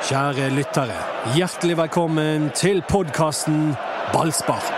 Kjære lyttere, hjertelig velkommen til podkasten Ballspark.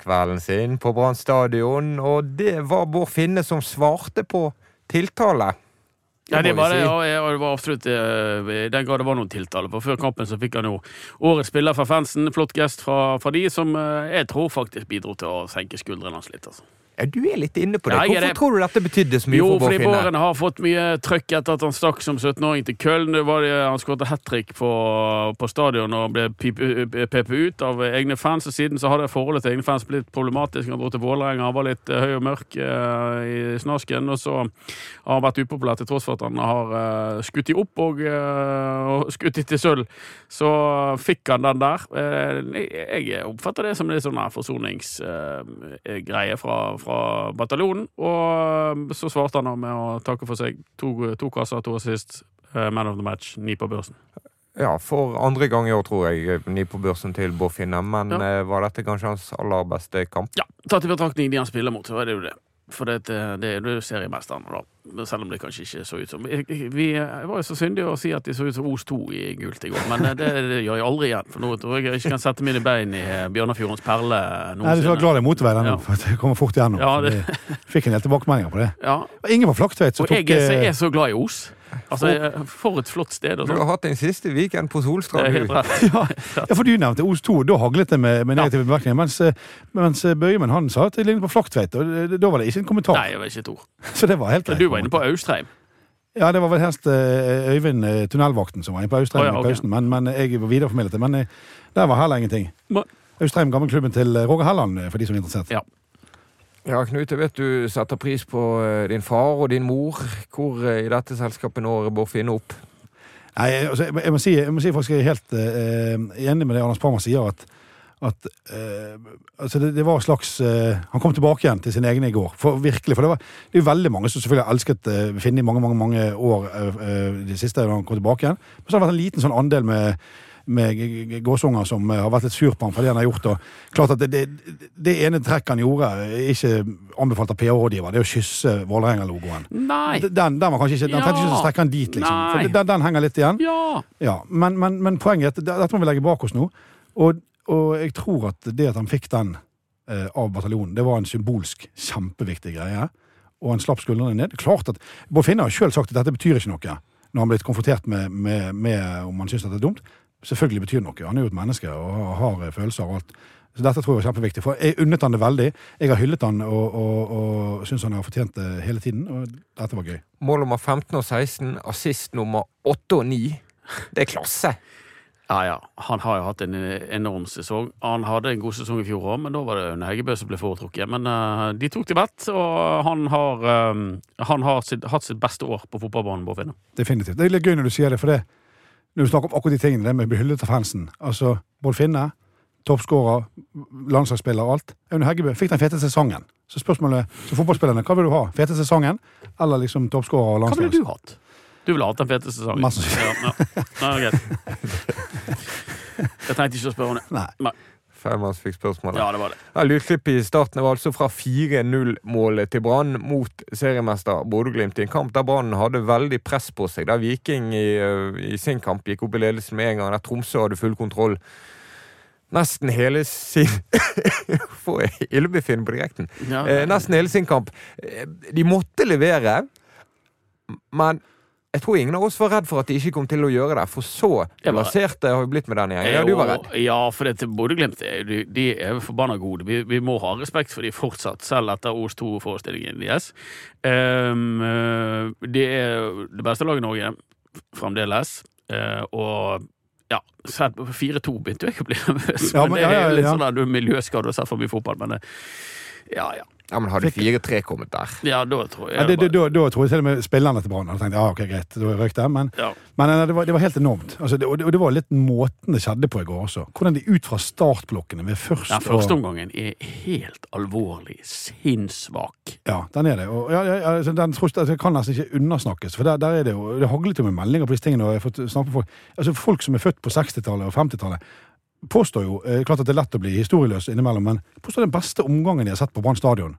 Kvelden sin på Brann stadion, og det var Bård Finne som svarte på tiltale. Ja, det var det, og jeg- det var absolutt eh, i den grad det var noen tiltale. For før kampen så fikk han jo årets spiller fra fansen. Flott gest fra, fra de, som eh, jeg tror faktisk bidro til å senke skuldrene hans litt. altså. Ja, du er litt inne på det. Ja, Hvorfor det. tror du dette betydde så mye Jo, for Bård fordi Finne? Båren har fått mye trøkk etter at han stakk som 17-åring til Köln. Det var det, han skåret hat trick på, på stadion og ble pepet ut av egne fans. Og siden så har det forholdet til egne fans blitt problematisk. Han dro til Vålerenga, han var litt eh, høy og mørk eh, i snasken. Og så har han vært upopulær til tross for at han har eh, skutt i opp og, eh, og skutt i til sølv. Så fikk han den der. Eh, jeg oppfatter det som en sånn forsoningsgreie fra, fra bataljonen. Og så svarte han med å takke for seg. To, to kasser, to assist. eh, Man of the match, ni på børsen. Ja, for andre gang i år, tror jeg, ni på børsen til Bård Men Ja. eh, var dette kanskje hans aller beste kamp? Ja, Tatt i betraktning de han spiller mot, så er det jo det. For det, det er jo seriemesteren, da. Selv om det kanskje ikke så ut som Vi var jo så syndige å si at de så ut som Os 2 i gult i går, men det, det gjør jeg aldri igjen. For nå tror jeg jeg ikke kan sette mine bein i Bjørnafjordens perle Nei, du skal være glad det er motorvei der nå, Ja. for det kommer fort igjennom. Ja, det- fikk en del tilbakemeldinger på det. Ja, Og Ingen var Flaktveit som og jeg er, så, eh, er så glad i Os. Altså, For et flott sted. og Du har hatt en siste weekend på Det Solstrand. er helt rett. ja, ja, for du nevnte Os 2, og da haglet det med, med negative bemerkninger. Mens, eh, mens eh, Bøyemen han sa at det lignet på Flaktveit, og da var det ikke en kommentar. Nei, det var ikke et ord. Så det var helt greit. Du var inne på Austreim. Ja, det var vel helst eh, Øyvind, eh, tunnelvakten, som var inne på Austreim oh, ja, okay. i pausen. Men, men jeg var videreformidlet det. Men eh, der var heller ingenting. Austreim, gammelklubben til eh, Roger Helland, eh, for de som er interessert. Ja. Ja, Knut, jeg vet du setter pris på eh, din far og din mor. Hvor eh, i dette selskapet når Bård Finne opp? Nei, altså, jeg, må si, jeg må si faktisk jeg er helt eh, enig med det Anders Parma sier, at, at eh, altså det, det var slags eh, Han kom tilbake igjen til sine egne i går. For virkelig, for det, var, det er jo veldig mange som selvfølgelig har elsket uh, Finne i mange mange, mange år eh, eh, de siste da han kom tilbake igjen. Men så har det vært en liten sånn andel med med gåsunger som eh, har vært litt sur på ham for det han har gjort. Og klart at det, det, det ene trekket han gjorde, er ikke anbefalt av PR-rådgiver. Det er å kysse Vålerenga-logoen. Den, den var kanskje ikke, den trengte ikke å Ja. strekke han dit, liksom. For den, den henger litt igjen. Ja! Ja, men, men, men poenget er at dette må vi legge bak oss nå. Og, og jeg tror at det at han fikk den eh, av bataljonen, det var en symbolsk kjempeviktig greie. Og han slapp skuldrene ned. Klart at Bård Finne har selv sagt at dette betyr ikke noe når han blitt konfrontert med, med, med om han syns det er dumt. Selvfølgelig betyr noe. Han er jo et menneske og har, eh, følelser og alt. Så dette tror jeg var kjempeviktig. For jeg unnet han det veldig. Jeg har hyllet han og, og, og syns han har fortjent det hele tiden. Og dette var gøy. Mål nummer 15 og 16, assist nummer 8 og 9. Det er klasse. Ja, ja. Han har jo hatt en enorm sesong. Han hadde en god sesong i fjor òg, men da var det Aune Heggebø som ble foretrukket. Men uh, de tok til vett, og han har, um, han har sitt, hatt sitt beste år på fotballbanen, Bård Finne. Definitivt. Det er litt gøy når du sier det, for det når du snakker om akkurat de tingene, det med å bli hyllet av fansen. Altså, Bård Finne, toppskårer, landslagsspiller og alt. Aune Heggebø fikk den fete sesongen. Så spørsmålet til fotballspillerne, hva vil du ha? Fete sesongen, eller liksom toppskårer og Hva ville du hatt? Du ville hatt den fete sesongen. Masse. Ja, ja. Nei, greit. Jeg trengte ikke å spørre om det. Nei. Feimanns fikk spørsmålet. Ja, det var det. Ja, Lydklippet i starten var altså fra 4-0-målet til Brann mot seriemester Bodø-Glimt i en kamp der Brann hadde veldig press på seg. Der Viking i, øh, i sin kamp gikk opp i ledelsen med en gang, der Tromsø hadde full kontroll. Nesten hele sin Får illebefinnende på direkten. Ja, Eh, nesten hele sin kamp. Eh, De måtte levere, men jeg tror ingen av oss var redd for at de ikke kom til å gjøre det. For så Jeg det har vi blitt med denne gjengen. Ja, du var redd. Ja, for det til Bodø-Glimt er- de, de er forbanna gode. Vi, vi må ha respekt for de fortsatt, selv etter Os 2-forestillingen deres. Um, de det er det beste laget i Norge, fremdeles. uh, og ja, sett på 4-2 begynte jeg ikke å bli nervøs. Ja, men, men- det ja, er ja, jo litt ja. sånn at du er miljøskade og har sett for mye fotball. Men det, ja, ja. Ja, men Hadde 4-3 kommet der Ja, da tror jeg Ja, det, det, bare- da, da tror jeg til og med spillerne til Brann hadde tenkt ja, ok, greit, da røyk det. Men, Ja. men eh, det, var, det var helt enormt. Altså, det, og, det, var litt måten det skjedde på i går også. Hvordan de ut fra startblokkene ved først Ja, Førsteomgangen er helt alvorlig sinnssvak. Ja, den er det. Og, ja, ja, altså, den tror jeg- altså, kan nesten ikke undersnakkes. For der, der er det jo Det haglet jo med meldinger på disse tingene. Og jeg har fått snakke med folk Altså folk som er født på 60-tallet og 50-tallet, påstår jo eh, Klart at det er lett å bli historieløs innimellom, men påstår den beste omgangen de har sett på Brann stadion.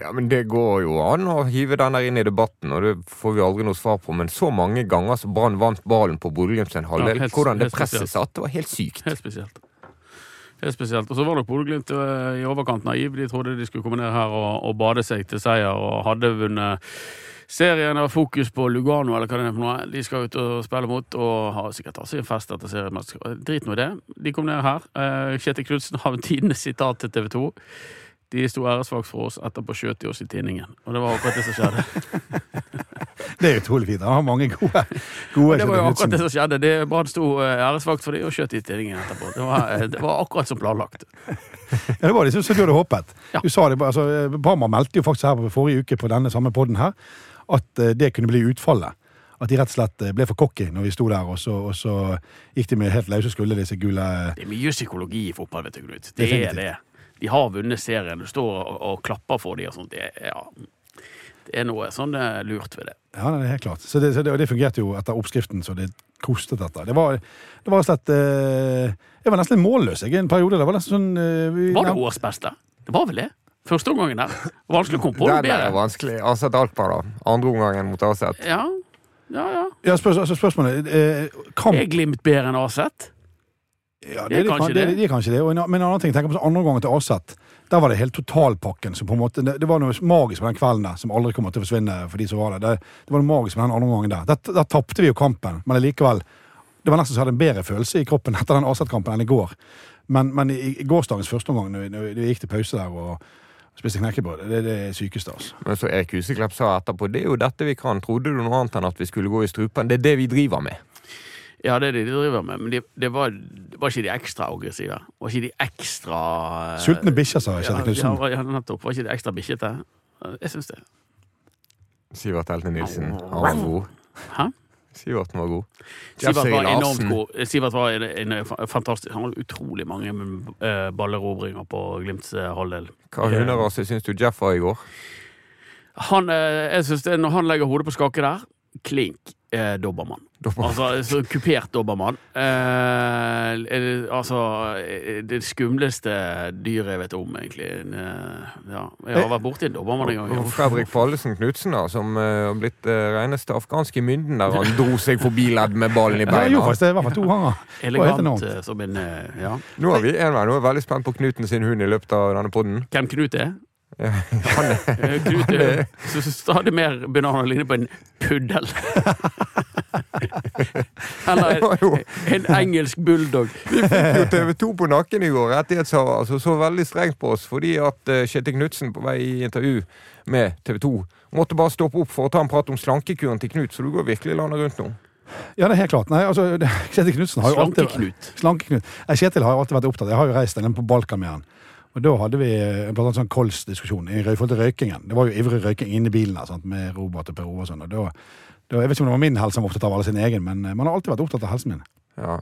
Ja, men Det går jo an å hive den der inn i debatten, og det får vi aldri noe svar på. Men så mange ganger som Brann vant ballen på Bodø-Glimt sin halvdel, Ja, helt- hvordan det presset satt, det var helt sykt. Helt spesielt. Helt spesielt. Og så var nok Bodø-Glimt eh, i overkant naiv. De trodde de skulle komme ned her og, og bade seg til seier, og hadde vunnet serien har fokus på Lugano, eller hva det er for noe. De skal ut og spille mot, og har sikkert også en fest etter seriemesterskapet. Drit nå i det. De kom ned her. Eh, Kjetil Knutsen har tidenes sitat til TV 2. De sto æresvakt for oss, etterpå skjøt de oss i tinningen. Og det var akkurat det som skjedde. Det er utrolig fint. Han har mange gode, gode Det var jo akkurat det som skjedde. Det Brann sto eh, æresvakt for de og skjøt i tinningen etterpå. Det var, eh, det var akkurat som planlagt. Ja, det var liksom som du hadde håpet. Ja. Du sa det, altså, Parma meldte jo faktisk her på forrige uke på denne samme poden her, at eh, det kunne bli utfallet. At de rett og slett eh, ble for cocky når vi sto der, og så, og så gikk de med helt løse skulder, disse gule Det er mye psykologi i fotball, vet du, Knut. Det er det. De har vunnet serien. Du står og, og klapper for dem og sånt. Det, ja, det er noe sånn eh, lurt ved det. Ja, det er helt klart. Så det, så det, og det fungerte jo etter oppskriften, så det kostet dette. Det var, det var slett eh, Jeg var nesten litt målløs jeg, i en periode. Det var nesten sånn eh, vi, Var det årsbeste? Det var vel det? Første omgangen der. Vanskelig å komme på Det bedre. Den er vanskelig. Aset Alkmaar, da. Andre omgangen mot Aset. Ja, ja, ja. Ja, spørs, altså spørsmålet eh, kamp, Er Glimt bedre enn Aset? ja, det er det, kanskje det, det. det er kanskje det. Og en, men en annen ting, tenk på andre omgangen til Aset. Der var det helt totalpakken. som på en måte, det, det var noe magisk med den kvelden der, som aldri kommer til å forsvinne for de som var der. Det, det var noe magisk med den andre gangen der. Der, der tapte vi jo kampen, men likevel Det var nesten så jeg hadde en bedre følelse i kroppen etter den Aset-kampen enn i går. Men, men i, i gårsdagens første omgang, når vi, når vi gikk til pause der og spiste knekkebrød, det er det sykeste, altså. Men så Erik Huseklepp sa etterpå det er jo dette vi kan. Trodde du noe annet enn at vi skulle gå i strupen? Det er det vi driver med. Ja, det er det de driver med, men det de var, de var ikke de ekstra aggressive. Var ikke de ekstra eh, Sultne bikkjer, sa Kjell Knutsen. ja, ja, nettopp. Var ikke de ekstra bikkjete? Jeg syns det. Sivert Helte Nilsen. Arvo. Hæ? Siverten var god. Sivert var enormt god. Sivert var en, en fantastisk Han hadde utrolig mange uh, ballerobringer på Glimts eh, halvdel. Hva hunderase syns du Jeff var i går? Han, eh, jeg synes det, Når han legger hodet på skakke der, klink eh, dobbermann. Altså kupert dobbermann. Eh, det, altså eh, Det skumleste dyret jeg vet om, egentlig. Eh, ja, jeg har vært borti en dobbermann en gang. Og Fredrik Fallesen Knutsen, da, som har har blitt uh, reneste afghanske mynden der han dro seg forbi ledd med ballen i Ja, beina. faktisk det var to ganger. Elegant eh, som en eh, Ja. Nå er vi en vei, nå er jeg veldig spent på Knuten sin hund i løpet av denne podden. Hvem Knut er? Han er, Eh, Knut er så, så stadig mer begynner han å ligne på en puddel. Eller en, en engelsk bulldog. Vi fikk jo TV 2 på nakken i går. Rettighetshaver altså, så veldig strengt på oss fordi at uh, Kjetil Knutsen på vei i intervju med TV 2 måtte bare stoppe opp for å ta en prat om slankekuren til Knut, så du går virkelig landet rundt nå. Ja, det er helt klart. Nei, altså, Kjetil Knutsen har jo alltid Slankeknut. Nei, Kjetil har jo alltid vært opptatt. Jeg har jo reist den på Balkan med han. Og da hadde vi en blant annet sånn kols-diskusjon i forhold til røykingen. Det var jo ivrig røyking inne i bilen sant? med Robert og Per Ove og sånn. Og da, da, jeg vet ikke om det var min helse han var opptatt av, eller sin egen, men eh, man har alltid vært opptatt av helsen min. Ja,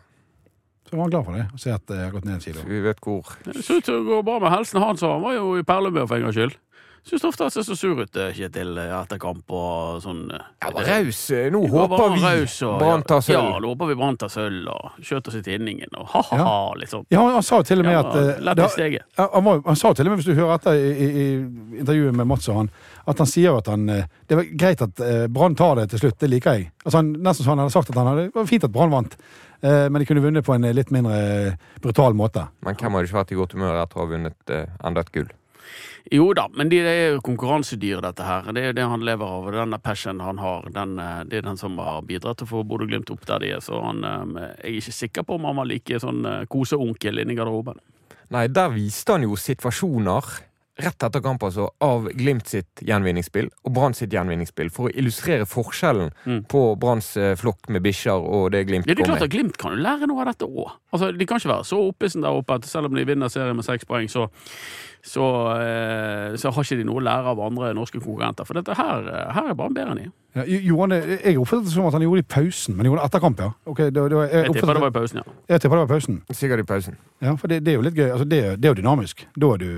Så jeg var glad for det, å se at jeg har gått ned en kilo. vi vet hvor Det ser ut til å gå bra med helsen hans. Han var jo i perlemør for en gangs skyld. Syns ofte han ser så sur ut, eh, Kjetil, eh, etter kamp og sånn. eh, Ja, var raus. Nå håper vi Brann tar sølv. Ja, nå håper vi Brann tar sølv og skjøt oss i tinningen og ha-ha-ha, liksom. Ja, han, sa jo til og med at lett i steget. Han, sa jo til og med, hvis du hører etter i, intervjuet med Mats og han, at han sier at han Det var greit at Brann tar det til slutt, det liker jeg. Altså han, Nesten så han hadde sagt at han hadde, det var fint at Brann vant, eh, men de kunne vunnet på en litt mindre brutal måte. Men hvem hadde ikke vært i godt humør etter å ha vunnet enda et gull? Jo da, men det er jo konkurransedyr, dette her. Det er jo det han lever av. og Denne passion han har, den, eh, det er den som har bidratt til å få Bodø-Glimt opp der de er. Så han, eh, jeg er ikke sikker på om han var like sånn eh, koseonkel inni garderoben. Nei, der viste han jo situasjoner rett etter kamp altså, av Glimt sitt gjenvinningsspill og Brann sitt gjenvinningsspill, for å illustrere forskjellen Mm. på Branns eh, flokk med bikkjer og det Glimt kommer Ja, det er klart at Glimt kan jo lære noe av dette òg. Altså, de kan ikke være så oppesen der oppe at selv om de vinner serien med seks poeng, så, så, eh, så har ikke de noe å lære av andre norske konkurrenter. For dette her, eh, her er Brann bedre enn de. Ja, Johan, jeg oppfattet det som at han gjorde det i pausen, men gjorde det etter kamp, ja. Okay, det, det, jeg, Jeg tipper det var i pausen, ja. jeg tipper det var i pausen. Sikkert i pausen. Ja, for det, det er jo litt gøy. Altså, det, det er jo dynamisk. Da er du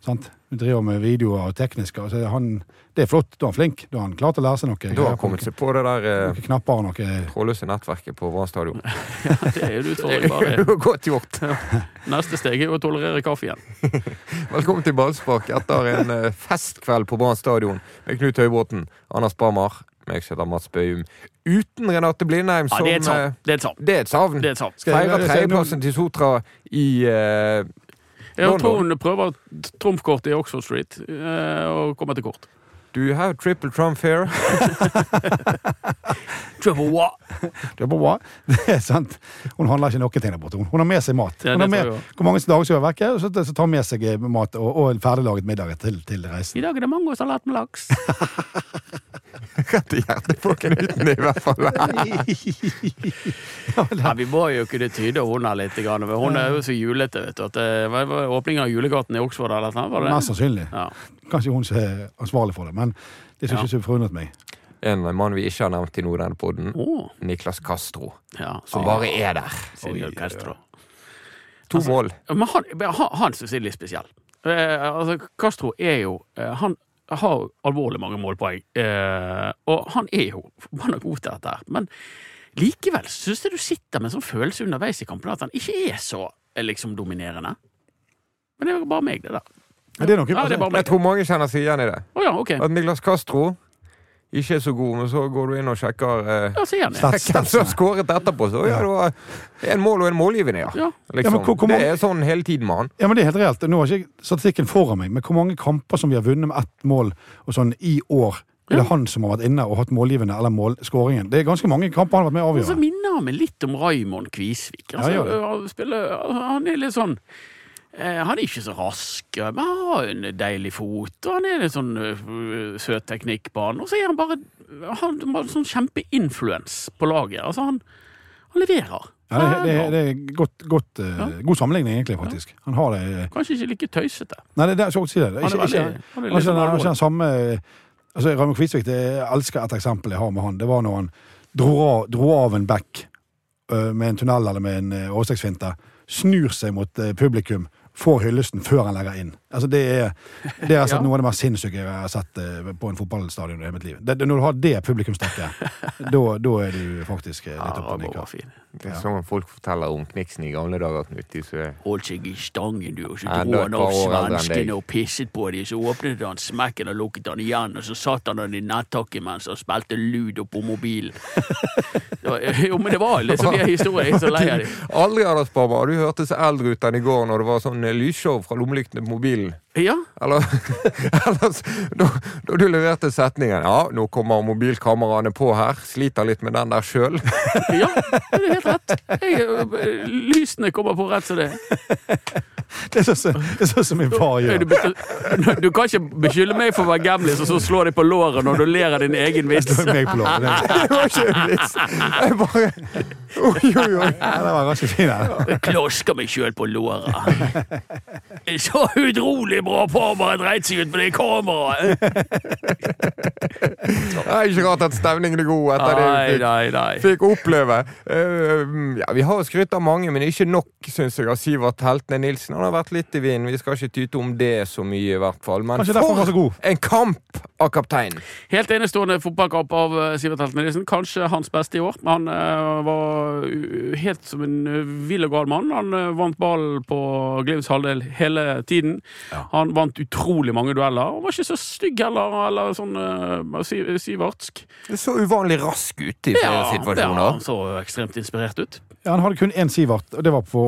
sant? Driver med videoer og tekniske. Altså, han, det er flott. Da er han flink. Da er han klar til å lære seg noe. Da har han kommet seg på det der eh, Noen knapper noe trådløse nettverket på Brann stadion. Det er jo en Det utfordring er bare. jo godt gjort. Neste steg er jo å tolerere kaffe igjen. Velkommen til ballspark etter en eh, festkveld på Brann stadion med Knut Høybråten, Anders Barmar, meg som heter Mats Bøyum, uten Renate Blindheim, som savn. eh, Det er et savn. Det er et savn. Det er et savn. Feirer tredjeplassen til Sotra i eh, Jeg tror hun prøver trumfkortet i Oxford Street eh, og kommer til kort. Do you have triple trump here? triple what? Triple what? Det er sant. Hun handler ikke noen ting der borte. Hun- har med seg mat. Ja, Hun har med, hvor mange dager skal hun være vekke, så, så tar hun med seg eh, mat og, og en ferdiglaget middag til, til reisen. I dag er det mangosalat med laks. Rett i hjertet på knuten, i hvert fall. Ja, vi må jo kunne tyde henne litt. Hun er jo så julete. vet du. At, eh, var Åpningen av julegaten i Oxford eller noe? sånt? Mest sannsynlig. Ja. Kanskje hun som er ansvarlig for det, men det synes Ja. ikke så forundret meg. En mann vi ikke har nevnt i noe denne podden. oh. Niklas Castro. ja. Som bare er der. Oi, Castro. To mål. Men han, men han, han synes jeg er litt spesiell. Eh, altså, Castro er jo eh, Han har alvorlig mange målpoeng, eh, og han er jo forbanna god til dette her. Men likevel syns jeg du sitter med en sånn følelse underveis i kampen at han ikke er så eh, liksom dominerende. Men det er jo bare meg, det der. Ja, det er noe, Ja, det er bare Jeg tror mange kjenner seg igjen i det. Oh, ja, OK. At Niklas Castro ikke er så god, men så går du inn og sjekker eh, Ja, hvem som har skåret etterpå. Så ja, det var en mål og en målgivende, ja. Ja. Ja, Liksom. men hvor- hvor det er sånn hele tiden med han. Ja, men det er helt reelt. Nå har ikke jeg statistikken foran meg, men hvor mange kamper som vi har vunnet med ett mål og sånn i år, ja. Eller han som har vært inne og hatt målgivende eller målskåringen? Det er ganske mange kamper han har vært med å Og så minner han meg litt om Raymond Kvisvik. Altså, Ja, han, spiller, han er litt sånn eh, Han er ikke så rask, men han har en deilig fot, og han er litt sånn øh, søt teknikk på han. Og så er han bare Han har sånn kjempeinfluens på laget. Altså, han, han leverer. Ja, det, det, det er godt, godt, eh, Ja. god sammenligning, egentlig, faktisk. Han har det eh, Kanskje ikke like tøysete. Nei, det, det er så godt å si det. Han er Ikke, veldig- ikke, han er han ikke han ikke den samme Altså, Raymond Kvisvik, det, jeg elsker et eksempel jeg har med han. Det var når han dro dro av en back med en tunnel eller med en overstegsfinte, snur seg mot eh, publikum, får hyllesten før han legger inn. Altså, det er, det er altså Ja. noe av det mest sinnssyke jeg har sett eh, på en fotballstadion i mitt liv. Det, det, når du har det publikumstakket, da, da er du faktisk litt Ja, det oppe og nikker. Det er sånn folk forteller om Kniksen i gamle dager, Knut. Holdt seg i stangen, du, og så dro han av svenskene og pisset på dem. Så åpnet han smekken og lukket han igjen, og så satt han den i nettaket mens han spilte ludo på mobilen. Jo, men det var liksom de historiene. Jeg er så lei av dem. Aldri, Anders Barmer. Du hørtes eldre ut enn i går når det var sånn eh, lysshow fra lommelyktene på mobilen. til Ja, Eller, ellers, da, da du leverte setningen Ja, nå kommer mobilkameraene på her. Sliter litt med den der sjøl. ja, det er helt rett. Jeg, øh, lysene kommer på rett som det. Det er sånn som- det er sånn som min far Du, gjør. du kan ikke beskylde meg for å være gamlis og så slå deg på låret når du ler av din egen vits. Det var. Det, ikke en vits. Jeg bare Oi, oi, oi. det var ganske fint. Jeg Klosker meg sjøl på låret. Så utrolig bra Parma bare dreit seg ut på det kameraet! Det er ikke rart at stemningen er god etter det vi fikk, nei, nei. fikk oppleve. Uh, ja, vi har skrytt av mange, men ikke nok, syns jeg, av Sivert Heltene Nilsen. Han har vært litt i vinden. Vi skal ikke tyte om det så mye, i hvert fall. Men for en kamp av kapteinen! Helt enestående fotballkamp av eh, Sivert Heltene Nilsen. Kanskje hans beste i år. Han uh, var helt som en vill og gal mann. Han uh, vant ballen på Glimts halvdel hele tiden. Han vant utrolig mange dueller. og var ikke så stygg heller, eller sånn uh, sivartsk. Det så uvanlig rask ut i flere Ja, situasjoner. han så ekstremt inspirert ut. Ja, han hadde kun én Sivert, og det var på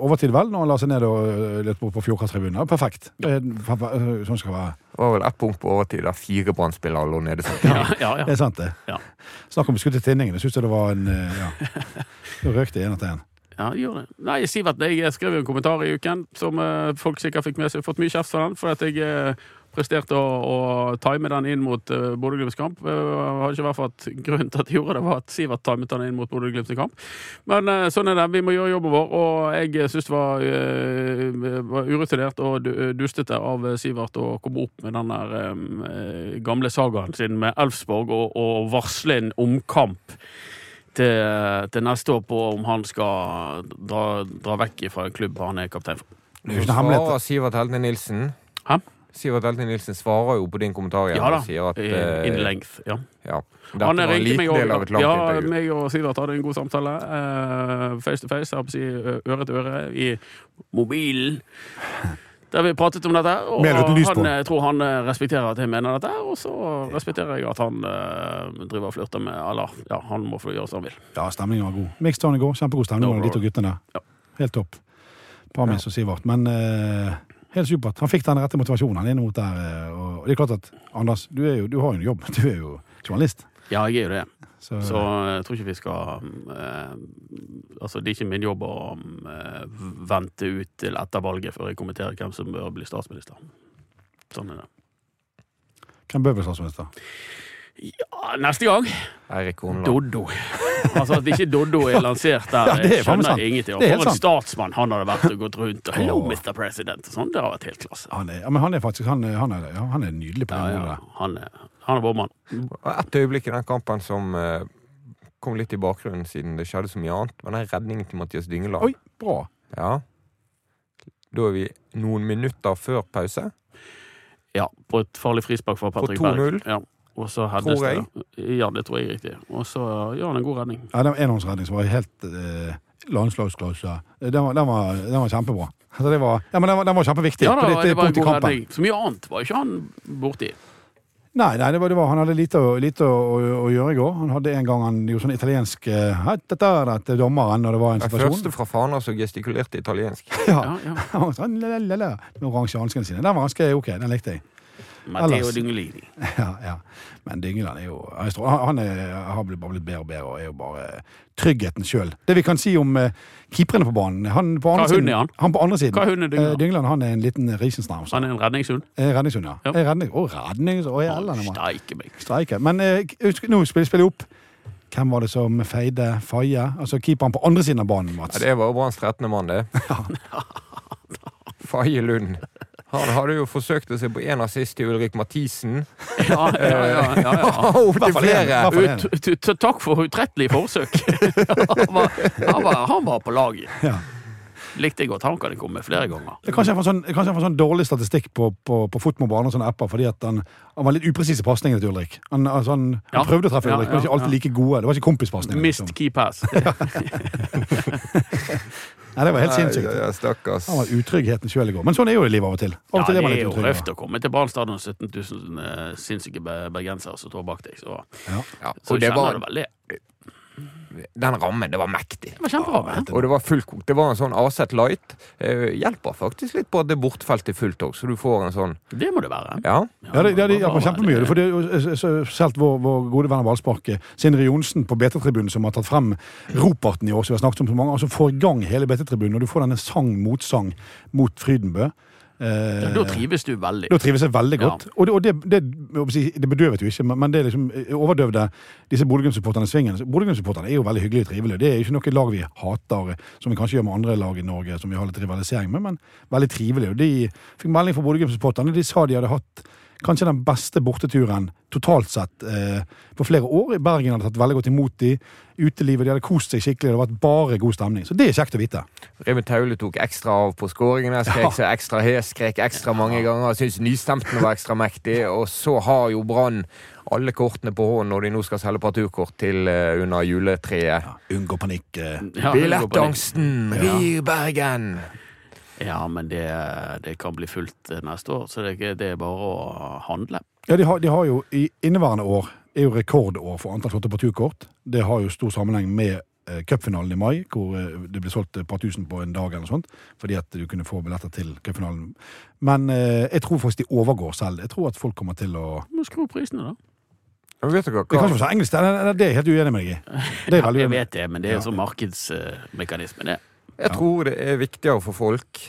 overtid, vel, når han la seg ned og øh, løp bort på Fjordkrafttribunen. Ja, Perfekt. Det er øh, Sånn skal det være. Det var vel ett punkt på overtid der fire Brann-spillere lå nede. Ja, ja, ja. Det er sant, det. Ja. Snakk om å skutte tinningen. Jeg syns det var en Ja. Da røk det én etter én. Ja, de gjør det. Nei, Sivert, jeg skrev jo en kommentar i uken som eh, folk sikkert fikk med seg. Fått mye kjeft for den, for at jeg eh, presterte å, å time den inn mot uh, Bodø-Glimts kamp. Uh, hadde ikke vært for at Grunnen til at jeg gjorde det, var at Sivert timet den inn mot Bodø-Glimts kamp. Men uh, sånn er det. Vi må gjøre jobben vår, og jeg syns det var, uh, var urutinert og du- dustete av Sivert å komme opp med den der eh, gamle sagaen sin med Elfsborg og, og varsle en omkamp til, til neste år på om han skal dra, dra vekk fra en klubb han er kaptein for. Hemmelighet. Svarer Sivert Heltne Nilsen. Hæ? Sivert Heltne Nilsen svarer jo på din kommentar igjen Ja da. sier at In eh, length. Ja. ja, Han ringte meg og, ja, meg og Sivert hadde en god samtale. Uh, face to face, jeg holdt på å si øre til øre, i mobilen. Der vi pratet om dette. Og han, jeg tror han eh, respekterer at jeg mener dette, og så respekterer jeg at han uh, driver og flørter med Eller, ja, han må få gjøre som han vil. Ja, stemningen var god. Mixed i går. Kjempegod stemning No mellom de to guttene. Ja. Helt topp. Pamis og Sivert. Men uh, helt supert. Han fikk den rette motivasjonen han inn mot der. eh, Og det er klart at Anders, du, er jo, du har jo en jobb. Du er jo journalist. Ja, jeg er jo det. Så, Så jeg tror ikke vi skal eh, Altså, det er ikke min jobb å eh, vente ut til etter valget før jeg kommenterer hvem som bør bli statsminister. Sånn er det. hvem bør bli statsminister? Ja, neste gang. Doddo. Altså At ikke Doddo er lansert der, Ja, det er skjønner jeg ingenting. Og For en statsmann han hadde vært og gått rundt og 'Hello, Mr. President' og sånn. Det har vært helt klasse. Han er, ja, men han er faktisk han er, han er, ja, han er nydelig på den ja, han er, han er vår mann. Et øyeblikk i den kampen som eh, kom litt i bakgrunnen siden det skjedde så mye annet, var den redningen til Mathias Dyngeland. Oi, bra. Ja. Da er vi noen minutter før pause. Ja, på et farlig frispark fra Patrick 2-0. Ja. Og så hadde Tror det. Stedet. Ja, det tror jeg er riktig. Og så gjør han en god redning. Ja, den enhåndsredning som var helt eh, landslagsklasse. Den var, den, var, den var kjempebra. Altså, det var, ja, men den var, den var kjempeviktig Ja, da, på det, det var en punktet i god kampen. redning. Så mye annet var ikke han borti. Nei, nei det var, det var, han hadde lite, å- lite å, å, å gjøre i går. Han hadde en gang han gjorde sånn italiensk eh, til dommeren når det var en Den situasjon. første fra Fana som gestikulerte italiensk. Ja, Ja, ja. Han var sånn, lalalala, med oransje hanskene sine. Den var ganske ok, den likte jeg. Matteo Dyngelini. Ja, ja. Men Dyngeland er jo han er har blitt, bare blitt bedre og bedre og er jo bare tryggheten sjøl. Det vi kan si om uh, keeperne på banen han på andre Hva hund siden, er han? han på andre siden. Hva hund er Dyngeland? Eh, Dyngeland han er en liten risensnarm. Han er en redningshund. Eh, Redningshund, ja. Ja. Eh, Redning, å, redning, å, mann. Steike meg. Streike. Men uh, nå spiller vi opp. Hvem var det som feide Faye? Altså keeperen på andre siden av banen, Mats. Ja, det var jo Branns 13. mann, det. Faye Lund. Han hadde jo forsøkt å se på en assist til Ulrik Mathisen. Ja, ja, ja. ja, ja. Til flere! Takk for utrettelig forsøk. han, var, han, var, han var på laget. Ja. Likte jeg godt. Han kan jeg komme med flere ganger. Det er Kanskje han får sånn, kanskje får sånn dårlig statistikk på, på, på fotmob og sånne apper fordi at han, han var litt upresis i pasningene til Ulrik. Han, altså han, han Ja. prøvde å treffe Ja, Ulrik, men ja, ikke alltid ja. like gode. Det var ikke kompispasninger. Mist Liksom. key pass. Nei, det var helt sinnssykt. ja, ja, Stakkars. Han var utryggheten sjøl i går. Men sånn er jo livet av og til. Av Ja, og til det er man er jo røft å komme til Brann stadion 17 000 eh, sinnssyke bergensere som står bak deg. Så, Ja. Ja, så og det var, det veldig. Den rammen, det var mektig. Det var kjempevarme. Og det var fullkokt. Det var en sånn Aset Light. Eh, hjelper faktisk litt på at det bortfelt er fullt òg, så du får en sånn Det må det være. Ja. Ja, det, det, det hjelper kjempemye. For det er eh, spesielt vår, vår gode venn av ballsparket, Sindre Johnsen på BT-tribunen, som har tatt frem Roparten i år, som vi har snakket om så mange, altså får i gang hele BT-tribunen, og du får denne sang-motsang mot Frydenbø. Eh, Ja, da trives du veldig. Da trives jeg veldig Ja. godt. Og, det, og det, det, si, det bedøvet jo ikke, men- men det liksom overdøvde disse Bodø-Glimt-supporterne svingen. Bodø-Glimt-supporterne er jo veldig hyggelige og trivelige. Det er jo ikke noe lag vi hater, som vi kanskje gjør med andre lag i Norge, som vi har litt rivalisering med, men veldig trivelige. Og de fikk melding fra Bodø-Glimt-supporterne. De sa de hadde hatt kanskje den beste borteturen totalt sett eh, på flere år. Bergen hadde tatt veldig godt imot de. Utelivet, de hadde kost seg skikkelig. Det hadde vært bare god stemning. Så det er kjekt å vite. Reven Taule tok ekstra av på skåringene. Skrek seg ekstra hes, skrek ekstra mange ganger. Syns nystemtene var ekstra mektig. Og så har jo Brann alle kortene på hånden når de nå skal selge parturkort til uh, under juletreet. Unngå panikk. Uh. Ja, Billettangsten rir Bergen! Ja, men det, det kan bli fullt eh, neste år, så det, er det er bare å handle. Ja, de har, de har jo i inneværende år er jo rekordår for antall solgte parturkort. Det har jo stor sammenheng med eh, cupfinalen i mai, hvor eh, det ble solgt et par tusen på en dag eller noe sånt, fordi at du kunne få billetter til cupfinalen. Men eh, jeg tror faktisk de overgår selv. Jeg tror at folk kommer til å Du må skru opp prisene, da. Men vet dere Det hva? ikke være så engelsk, det, det, det er jeg helt uenig med deg i. Det er Ja, jeg vet det, men det er Ja. sånn markedsmekanisme, det. Jeg tror det er viktigere for folk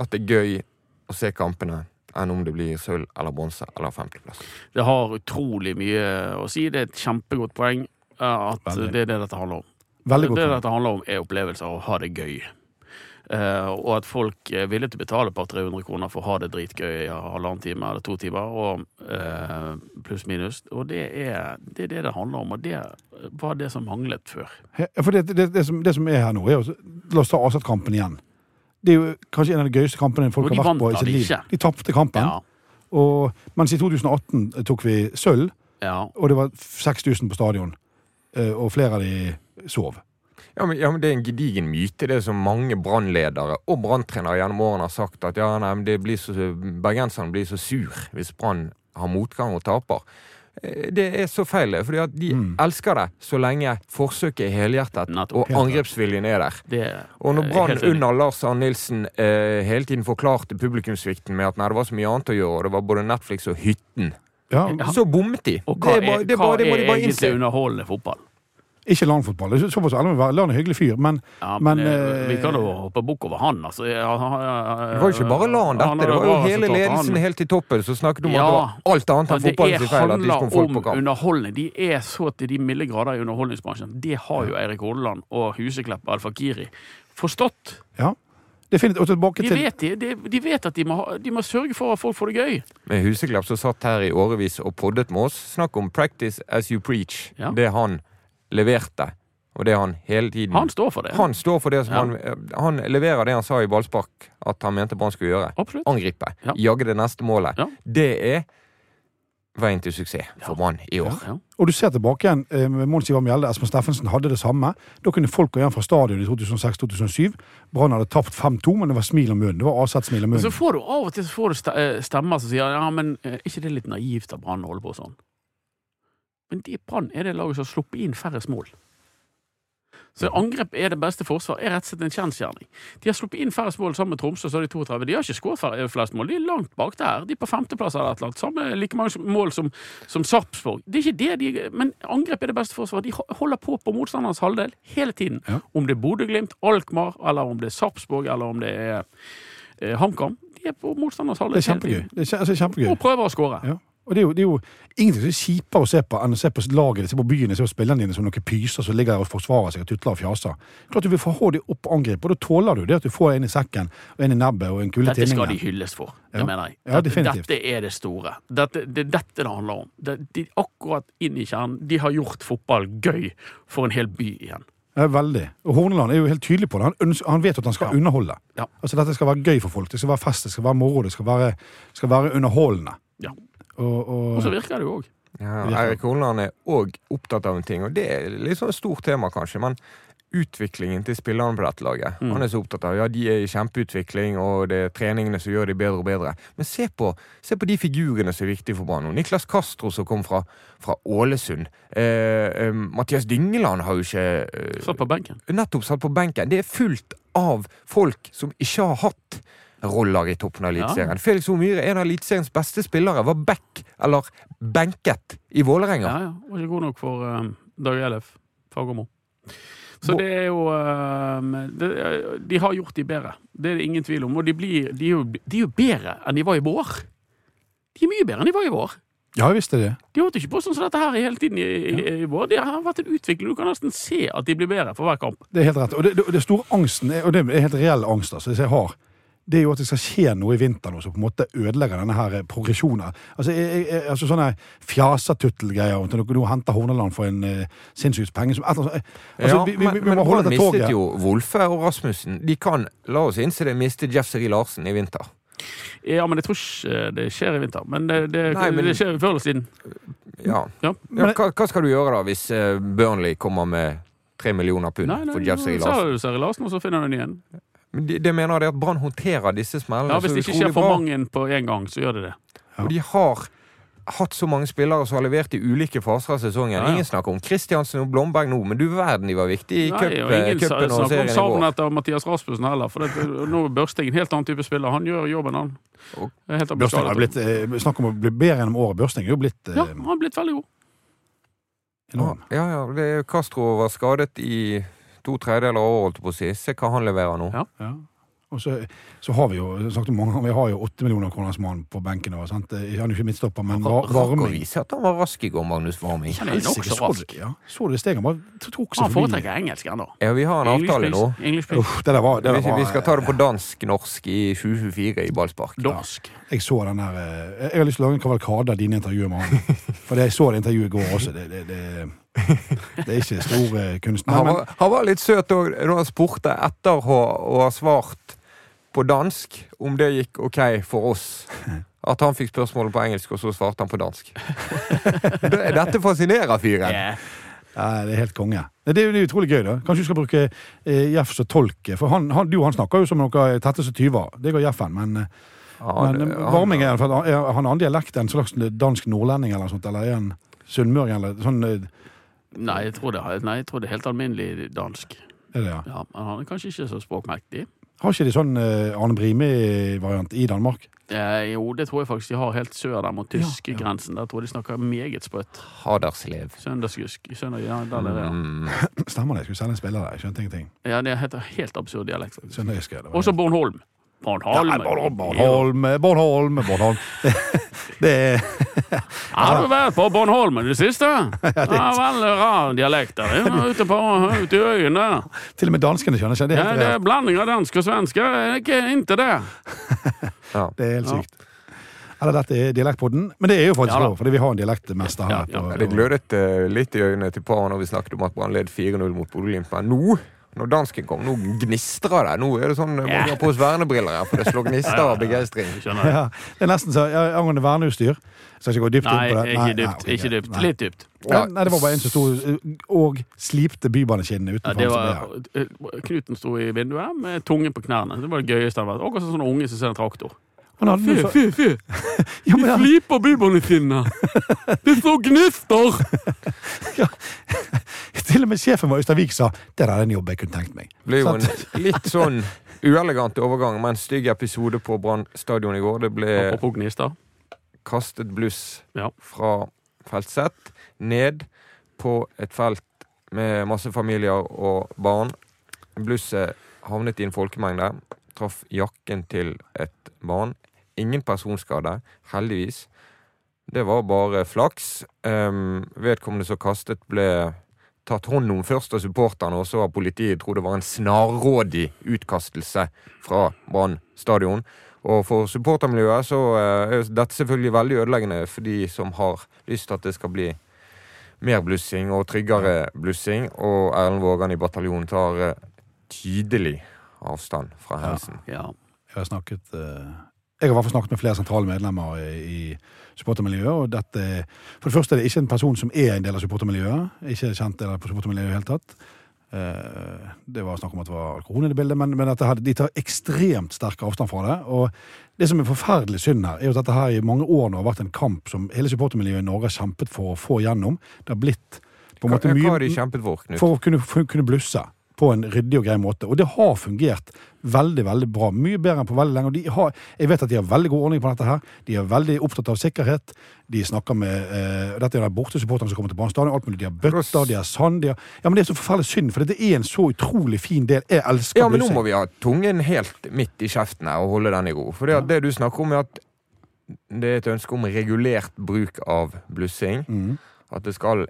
at det er gøy å se kampene, enn om det blir sølv eller bronse eller femteplass. Det har utrolig mye å si. Det er et kjempegodt poeng eh, at Veldig. det er det dette handler om. Veldig godt. det poeng. dette handler om, er opplevelser og å ha det gøy. Eh, og at folk er villige til å betale et par 300 kroner for å ha det dritgøy i halvannen time eller to timer, og eh, pluss minus. Og det er, det er det det handler om, og det var det som manglet før. For det, det, som, det som er her nå, er jo La oss ta Asat-kampen igjen. Det er jo kanskje en av de gøyeste kampene folk har vært på i sitt liv. ikke. De tapte kampen. Ja, Og, mens i 2018 tok vi sølv, ja. og det var 6000 på stadion. eh, Og flere av de sov. Ja men, ja, men Det er en gedigen myte, det som mange brannledere og branntrenere gjennom årene har sagt. At ja, nei, men det blir så, bergenserne blir så sur hvis Brann har motgang og taper. Eh, Det er så feil, det, fordi at de Mm. elsker det så lenge forsøket er helhjertet og angrepsviljen er der. Det er Og når Brann under Lars Arne Nilsen eh, hele tiden forklarte publikumssvikten med at nei, det var så mye annet å gjøre, og det var både Netflix og Hytten, Ja, så bommet de. Og hva det, er bare- det, er hva bare- det er bare egentlig innse. underholdende fotball? Ikke landfotball. Det er Såpass ærlig må vi være. Lan er en hyggelig fyr, men Ja, Men, men, eh, vi kan jo hoppe bukk over han, altså. Ja, han- han- Det var jo ikke bare LAN, dette. Det var jo hele ledelsen helt til toppen som snakket om Ja. at det var alt annet enn det fotballen er, sin feil at det ikke kom folk handler på kamp. om underholdning. De er så til de milde grader i underholdningsbransjen. Det har jo Eirik Hordaland og Huseklepp og Al-Fakiri forstått. ja. Definitivt. Og tilbake De vet, de, de, de vet at de må, de må sørge for at folk får det gøy. Med Huseklepp som satt her i årevis og poddet med oss. Snakk om 'practice as you preach'. Ja. Det han leverte, og det han hele tiden Han står for det. Han står for det som Ja. han Han leverer det han sa i ballspark at han mente Brann skulle gjøre. Absolutt. Angripe. Ja. Jage det neste målet. Ja. Det er veien til suksess for Brann i år. Ja. Og du ser tilbake igjen eh, med Mons Ivar Mjelde, Espen Steffensen hadde det samme. Da kunne folk gå hjem fra stadion i 2006-2007. Brann hadde tapt 5-2, men det var smil om munnen. Det var Aset-smil om Men så får du av og til så får du eh, stemmer som sier ja, men er ikke det litt naivt av Brann å holde på sånn? Men de Brann er det laget som har sluppet inn færrest mål. Så angrep er det beste forsvar, er rett og slett en kjensgjerning. De har sluppet inn færrest mål sammen med Tromsø, så har de 32. De har ikke skåret flest mål. De er langt bak der. De er på femteplass eller et eller annet. Samme like mange mål som, som Sarpsborg. Det er ikke det de Men angrep er det beste forsvaret. De holder på på motstanderens halvdel hele tiden. Ja. Om det er Bodø-Glimt, Alkmaar, eller om det er Sarpsborg, eller om det er eh, HamKam. De er på motstanderens halvdel. Det er kjempegøy. Det er, altså, kjempegøy. Og prøver å skåre. Ja. Og det er, jo, det er jo ingenting som er kjipere å se på enn å se på laget, se på byen, se på spillerne dine som noen pyser som ligger der og forsvarer seg og tutler og fjaser. Klart du vil få dem opp og angripe, og da tåler du det at du får en i sekken og en i nebbet og en kule Dette skal de hylles for. Ja. Det mener jeg. Ja, definitivt. dette er det store. Dette, det er dette det handler om. Det, de, akkurat inn i kjernen. De har gjort fotball gøy for en hel by igjen. Ja, veldig. Og Horneland er jo helt tydelig på det. Han, ønsker, han vet at han skal Ja. underholde. Ja. Altså Dette skal være gøy for folk. Det skal være fest, det skal være moro, det skal være, skal være underholdende. Ja. Og, og, Og så virker det jo òg. Ja. Eirik Horneland er òg opptatt av en ting, og det er litt sånn stort tema, kanskje. men Utviklingen til spillerne på dette laget. Mm. Han er så opptatt av Ja, de er i kjempeutvikling, og det er treningene som gjør de bedre og bedre. Men se på, se på de figurene som er viktige for Brann. Niklas Castro som kom fra, fra Ålesund. Eh, eh, Mathias Dyngeland har jo ikke eh, Satt på benken. nettopp satt på benken. Det er fullt av folk som ikke har hatt roller i toppen av Eliteserien. Felix Omyhre, en av Eliteseriens beste spillere, var back, eller benket, i Vålerenga. Ja, ja. Var ikke god nok for uh, Dag Ellef Fagermo. Så det er jo det, De har gjort de bedre. Det er det ingen tvil om. Og de, blir, de, er jo, de er jo bedre enn de var i vår. De er mye bedre enn de var i vår. Ja, jeg visste det. De holdt ikke på sånn som dette her hele tiden i, i, i vår. Det har vært en utvikling. Du kan nesten se at de blir bedre for hver kamp. Det er helt rett. Og det, det, det store angsten, er, og det er helt reell angst, altså, hvis jeg har, det er jo at det skal skje noe i vinter nå som på en måte ødelegger denne her eh, progresjonen. Altså, jeg, jeg, altså sånne fjasatuttelgreier om at nå nå henter Horneland for en uh, sinnssykt penge som et eller. Altså, ja, vi, vi, vi, vi men må holde toget. Men mistet jo Wolfe og Rasmussen. De kan, la oss innse det, miste Jeff Seri Larsen i vinter. Ja, men jeg tror ikke det skjer i vinter. Men det, det, Nei, men- det skjer før eller siden. Ja. Ja. Ja, hva, hva skal du gjøre da hvis eh, Burnley kommer med tre millioner pund Nei, nei, for Jeff Seri så Larsen? har du Seri Larsen, og så finner du den igjen. Men det, de mener jeg at Brann håndterer disse smellene Ja, Hvis det ikke skjer for mange på en gang, så gjør det det. Og de har hatt så mange spillere som har levert i ulike faser av sesongen. Ja, ja. Ingen snakker om Kristiansen og Blomberg nå, men du verden de var viktige i cupen cup- og ingen sa- cupen Ingen snakker om serien savnet etter Mathias Rasmussen heller. For det, nå er Børsting en helt annen type spiller. Han gjør jobben, han. Det Børsting har blitt, eh, Snakk om å bli bedre gjennom året. Børsting er jo blitt eh, Ja, han har blitt veldig god. enorm. Ja, ja, det, Castro var skadet i to tredjedeler av året, holdt jeg på å si. Se hva han leverer nå. Ja. Ja. Og så, så har vi jo sagt mange ganger, vi har jo åtte millioner kroners mann på benken. Sant? Han er jo ikke midtstopper, men var, Rakk å Varming vise at han var rask i går, Magnus Varming. Han er nokså så rask. Ja, så du det steget? Han bare tok seg Han forbi. foretrekker engelsk ennå. Ja, vi har en avtale nå. Uff, det der var, det der Vi, var vi skal ta det på dansk-norsk i 2024 i ballspark. Dorsk. Jeg så den der eh, Jeg har lyst til å lage en kavalkade av dine intervjuer med han. For jeg så det intervjuet i går også. Det, det, det, det er ikke stor kunstner. Han var, han var litt søt òg da han spurte etter å, ha svart på dansk om det gikk OK for oss. At han fikk spørsmålet på engelsk, og så svarte han på dansk. Dette fascinerer fyren. Yeah. ja, det er helt konge. Det er jo utrolig gøy, da. Kanskje du skal bruke eh, Jeff som tolk. For han, han, du og han snakker jo som noen tette som tyver. Det går Jeffen. Men, ja, Han- men eh, Varming er, er han en annen dialekt enn en slags dansk nordlending eller noe sånt? Eller er han sunnmøring eller sånn? Nei, jeg tror det, nei, jeg tror det er helt alminnelig dansk. Er det, ja? Ja, men han er kanskje ikke så språkmektig. Har ikke de sånn eh, Arne Brimi-variant i Danmark? Eh, jo, det tror jeg faktisk de har helt sør der mot Ja, ja. tyskegrensen. Der tror jeg de snakker meget sprøtt. Haderslev. Søndagsgusk. Søndag, ja, der er det, ja. Mm. Stemmer det? Jeg skulle selge en spiller der. Jeg skjønte ingenting. ja, det heter helt absurd dialekt. faktisk. ja. Også. Bornholm. Bornholm. Ja, Bornholm, Bornholm, Bornholm, Bornholm. Det er Har du vært på Bornholm i det siste? Ja, veldig rar dialekt der. Ute på ute i øyene. til og med danskene skjønner ikke. Det er Ja, det er blanding av dansk og svensk. Er Ikke inntil det. Ja. Det er helt sykt. Eller dette er dialektpodden, men det er jo faktisk Ja lov, fordi vi har en dialektmester her. Ja, ja. på- Det glødet litt i øynene til paret når vi snakket om at Brann led 4-0 mot Bodø-Glimt. Men nå, når dansken kom, nå gnistrer det. Nå er det sånn må Ja. mange har på oss vernebriller her, for det slår gnister av begeistring. Du? Ja, det er nesten så ja, angående verneutstyr. Skal ikke gå dypt Nei, inn på det. ikke dypt. ok, Ikke dypt. Nei. Litt dypt. Ja, nei, det var bare en som sto og slipte bybaneskinnene Ja, utenfor. det var, eh, Knuten sto i vinduet med tungen på knærne. Det var det gøyeste han var. vært. Akkurat som sånne unge som ser en traktor. Han hadde Fy, fy, fy! Ja, men han- Fliper sine! Det står gnister! Til og med sjefen vår Øystein Wiik sa det er en jobb jeg kunne tenkt meg. Ble jo en litt sånn uelegant overgang, med en stygg episode på Brann stadion i går. Det ble kastet bluss Ja. fra felt Z ned på et felt med masse familier og barn. Blusset havnet i en folkemengde, traff jakken til et barn. Ingen personskade, heldigvis. Det var bare flaks. Um, vedkommende som kastet, ble tatt hånd om først av supporterne, og så av politiet. trodde det var en snarrådig utkastelse fra Brann stadion. Og for supportermiljøet så eh, er dette selvfølgelig veldig ødeleggende for de som har lyst til at det skal bli mer blussing og tryggere blussing. Og Erlend Vågan i bataljonen tar eh, tydelig avstand fra hendelsen. Ja. Jeg har snakket eh, Jeg har snakket med flere sentrale medlemmer i, supportermiljøet. og dette, For det første er det ikke en person som er en del av supportermiljøet. Ikke kjent del av supportermiljøet i det hele tatt. Eh, det var snakk om at det var alkohol i det bildet, men, men her, de tar ekstremt sterk avstand fra det. Og det som er forferdelig synd her, er at dette her i mange år nå har vært en kamp som hele supportermiljøet i Norge har kjempet for å få gjennom. Det har blitt på en måte mye hva har de kjempet for, Knut? for å kunne, for kunne blusse på en ryddig og grei måte. Og det har fungert veldig veldig bra. Mye bedre enn på veldig lenge. Og de har, jeg vet at de har veldig god ordning på dette her. De er veldig opptatt av sikkerhet. De snakker med eh, Dette er de bortesupporterne som kommer til Brann stadion. Alt mulig. De har bøtter, de har sand de har, Ja, men det er så forferdelig synd, for dette er en så utrolig fin del. Jeg elsker Ja, men nå må vi ha tungen helt midt i kjeften her og holde den i ro. For det, ja. det du snakker om, er at det er et ønske om regulert bruk av blussing. Mm. At det skal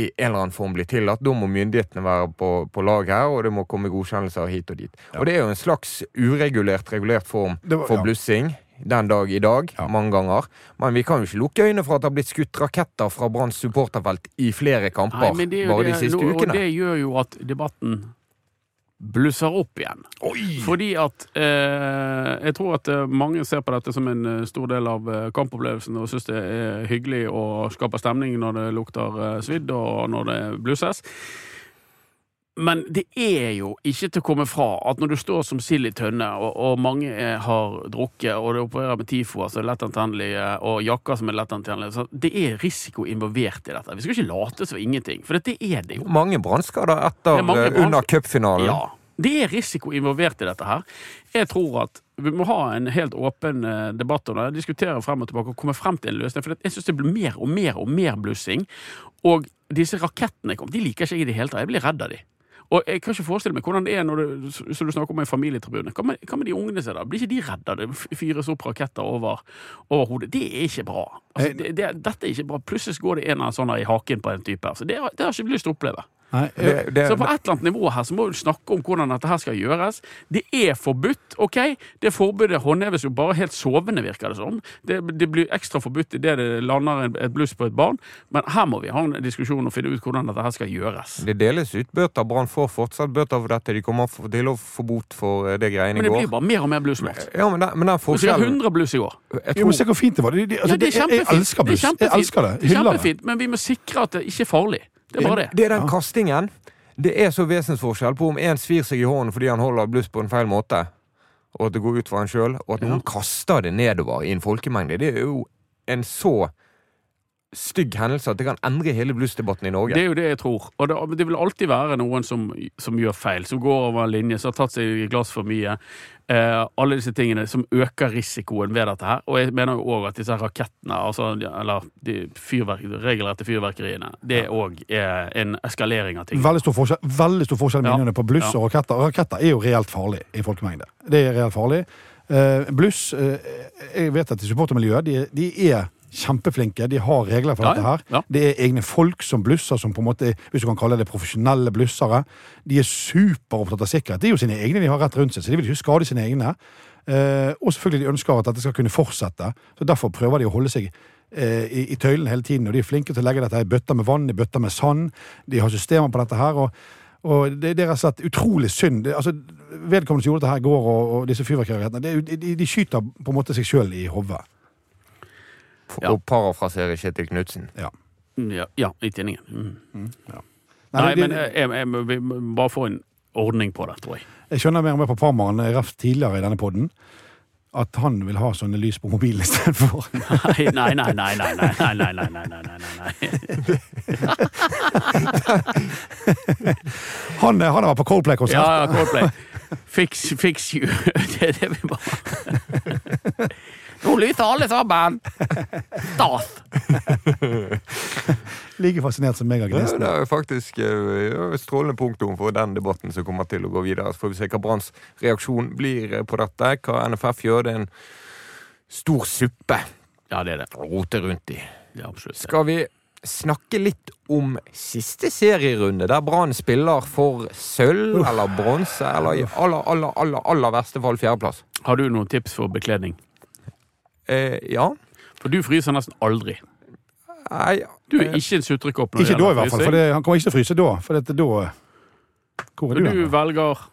i en eller annen form blir tillatt. Da må myndighetene være på, på lag her, og det må komme godkjennelser hit og dit. Og det er jo en slags uregulert, regulert form var- for ja. blussing. Den dag i dag, Ja. mange ganger. Men vi kan jo ikke lukke øynene for at det har blitt skutt raketter fra Branns supporterfelt i flere kamper Nei, det bare de siste nå- ukene. Og det gjør jo at debatten blusser opp igjen. Fordi at eh, Jeg tror at eh, mange ser på dette som en eh, stor del av eh, kampopplevelsen og syns det er hyggelig og skaper stemning når det lukter svidd og når det blusses. Men det er jo ikke til å komme fra at når du står som sild i tønne, og, og mange eh, har drukket, og det opererer med TIFO, altså lettantennelige, og jakker som er lettantennelige, så det er risiko involvert i dette. Vi skal ikke late som ingenting, for det er det jo. Mange brannskader etter er eh, under cupfinalen. Ja. Det er risiko involvert i dette her. Jeg tror at vi må ha en helt åpen eh, debatt om det. Diskutere frem og tilbake og komme frem til en løsning. For jeg syns det blir mer og mer og mer blussing. Og disse rakettene kom, de liker ikke jeg i det hele tatt. Jeg blir redd av de. Og jeg kan ikke forestille meg hvordan det er når du, så du snakker om en familietribune. Hva med, hva med de ungene sine? da? Blir ikke de redde? Det f- fyres opp raketter over, over hodet. Det er ikke bra. Altså, det, det, dette er ikke bra. Plutselig går det en av sånne sånn i haken på en type. Så det, det har ikke lyst til å oppleve. Nei, Det, det, Så på et eller annet nivå her så må vi snakke om hvordan dette her skal gjøres. Det er forbudt, OK? Det forbudet håndheves jo bare helt sovende, virker det som. Det, det blir ekstra forbudt idet det lander et bluss på et barn. Men her må vi ha en diskusjon og finne ut hvordan dette her skal gjøres. det deles ut bøter. Brann får fortsatt bøter for dette. De kommer til å få bot for eh, det greiene Men det blir går. bare mer og mer bluss. Ja, men den, men den forskjellen 100 bluss i går. jeg Jo, men se hvor fint det var. Altså, Ja, det er jeg, jeg elsker Det er. Jeg elsker det. Er Hyller det. kjempefint, men vi må sikre at det ikke er farlig. Det er bare det. Det er den kastingen. Det er så vesensforskjell på om en svir seg i hånden fordi han holder bluss på en feil måte, og at det går ut for han sjøl, og at noen kaster det nedover i en folkemengde. Det er jo en så stygg hendelse at det kan endre hele bluesdebatten i Norge. Det er jo det jeg tror. Og det, det vil alltid være noen som, som gjør feil, som går over en linje, som har tatt seg i glass for mye. Eh, alle disse tingene som øker risikoen ved dette her. Og jeg mener jo òg at disse rakettene, altså, eller de fyrverk, regelrette fyrverkeriene, det òg er en eskalering av ting. Veldig stor forskjell, veldig stor forskjell Ja. minnene på bluss Ja. og raketter. Raketter er jo reelt farlig i folkemengde. Det er reelt farlig. Uh, bluss uh, Jeg vet at i supportermiljøet de, de er kjempeflinke. De har regler for Ja, dette her. Ja. Det er egne folk som blusser, som på en måte, hvis du kan kalle det profesjonelle blussere. De er superopptatt av sikkerhet. Det er jo sine egne de har rett rundt seg, så de vil ikke skade sine egne. Eh, og selvfølgelig de ønsker at dette skal kunne fortsette. Så Derfor prøver de å holde seg eh, i, i tøylen hele tiden. Og de er flinke til å legge dette i bøtter med vann, i bøtter med sand. De har systemer på dette her. og og det, det er rett og slett utrolig synd. Det, altså, vedkommende som gjorde dette her i går, og, og disse er jo- de, de skyter på en måte seg sjøl i hodet. For Ja. å parafrasere Kjetil Knutsen. Ja. Ja, ja i tinningen. Mm. Nei, Nei, det- men jeg, jeg, jeg, vi må bare få en ordning på det, tror jeg. Jeg skjønner mer og mer på farmaren ref tidligere i denne podden at han vil ha sånne lys på mobilen istedenfor. Nei, nei, nei, nei, nei, nei, nei, nei, nei, nei, nei, nei. Han, eh, han har vært på Coldplay-konsert. Ja, ja, Coldplay. Fix, fix you. Det er det vi bare Nå lyser alle sammen! Stas! Like fascinert som meg av Ja, det gnisten. er faktisk eh, ja, et strålende punktum for den debatten som kommer til å gå videre. Så får vi se hva Branns reaksjon blir eh, på dette. Hva NFF gjør. Det er en stor suppe Ja, det er det. å rote rundt i. det er absolutt. Skal vi snakke litt om siste serierunde, der Brann spiller for sølv eller bronse, eller i aller, aller, aller, aller verste fall fjerdeplass? Har du noen tips for bekledning? Eh, ja. For du fryser nesten aldri. Nei, Du er ikke en sutrekopp. Ikke da, i hvert fall. For det, han kommer ikke til å fryse da. For dette, da Hvor er Men du? du velger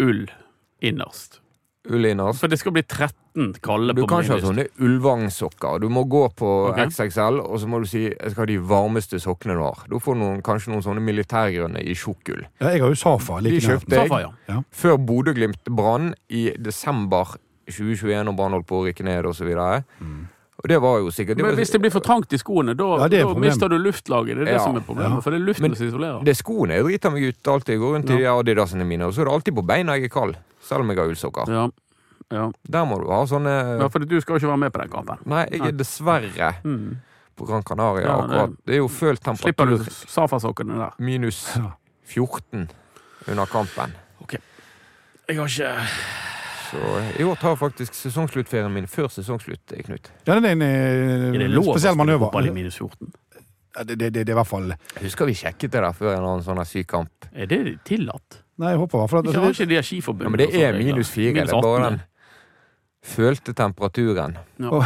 ull innerst. Ulliners. For det skal bli 13 kalde Du på kan ikke ha minus. sånne ullvangsokker. Du må gå på okay. XXL, og så må du si jeg skal ha de varmeste sokkene du har. Da får du noen, kanskje noen sånne militærgrønne i tjukkull. Ja, jeg har jo Safa. Like de kjøpte jeg ja. før Bodø-Glimt brann i desember 2021, og Brann holdt på å rykke ned osv. Og, og det var jo sikkert det Men hvis det blir for trangt i skoene, da, Ja, da mister du luftlaget. Det er det Ja. som er problemet. Ja. For det er luften Men som isolerer. Det er skoene jeg driter meg ut alltid. Jeg går rundt i Ja. de Adidasene mine, og så er det alltid på beina jeg er kald. Selv om jeg har ullsokker. Ja. Ja. Der må du ha sånne ja, for du skal jo ikke være med på den kampen. Nei, jeg er dessverre Mm. på Gran Canaria Ja, akkurat. Det er jo følt Slipper du safasokkene der. minus 14 under kampen. Ok. Jeg har ikke Så i år tar faktisk sesongsluttferien min før sesongslutt, Knut. Ja, det er en, Er det eh, lov å spesiell spille manøver. fotball i minus 14? Ja, det, det, det, det er i hvert fall Jeg husker vi sjekket det der før en annen sånn her syk kamp. Er det tillatt? Nei, jeg håper i hvert fall at Ikke, altså, har det, ikke de her skiforbundene Ja, men det og sånne er regler? minus fire. Det er bare 18, den følte temperaturen. Nei, Oh.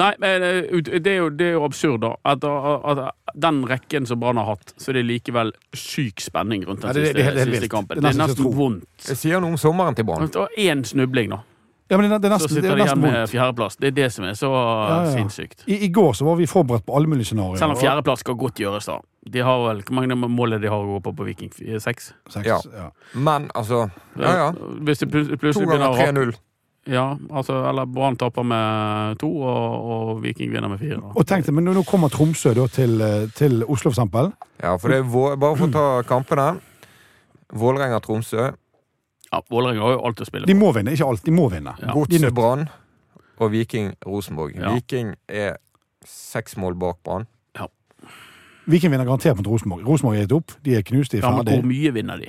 Nei, det er jo, det er jo absurd, da. At, at, den rekken som Brann har hatt, så er det likevel syk spenning rundt den Ja, det- det- siste, siste kampen. Det er Det er nesten vondt. Det sier noe om sommeren til Brann. Én snubling, da. ja, men det, det er Så nesten, det sitter er de igjen med fjerdeplass. Det er det som er så Ja, ja. sinnssykt. I, I går så var vi forberedt på alle mulige scenarioer. Selv om fjerdeplass skal godt gjøres, da. De har vel, Hvor mange mål er de har å gå på på Viking? Seks? Seks, Ja. ja. Men altså Ja ja. Hvis det plutselig begynner å ganger 3-0. Ja, altså, eller Brann taper med to, og, og Viking vinner med fire. Og tenk deg, men nå kommer Tromsø da til, eh, til Oslo, for eksempel. Ja, for det er vår, bare for å ta kampene. Vålerenga-Tromsø, Ja, Vålerenga har jo alt å spille De må vinne, ikke alt. De må vinne. Ja. Godset. Brann og Viking-Rosenborg. Ja. Viking er seks mål bak Brann. Viking vinner garantert mot Rosenborg. Rosenborg er gitt opp. De er knust, de er Ja, men hvor mye vinner de?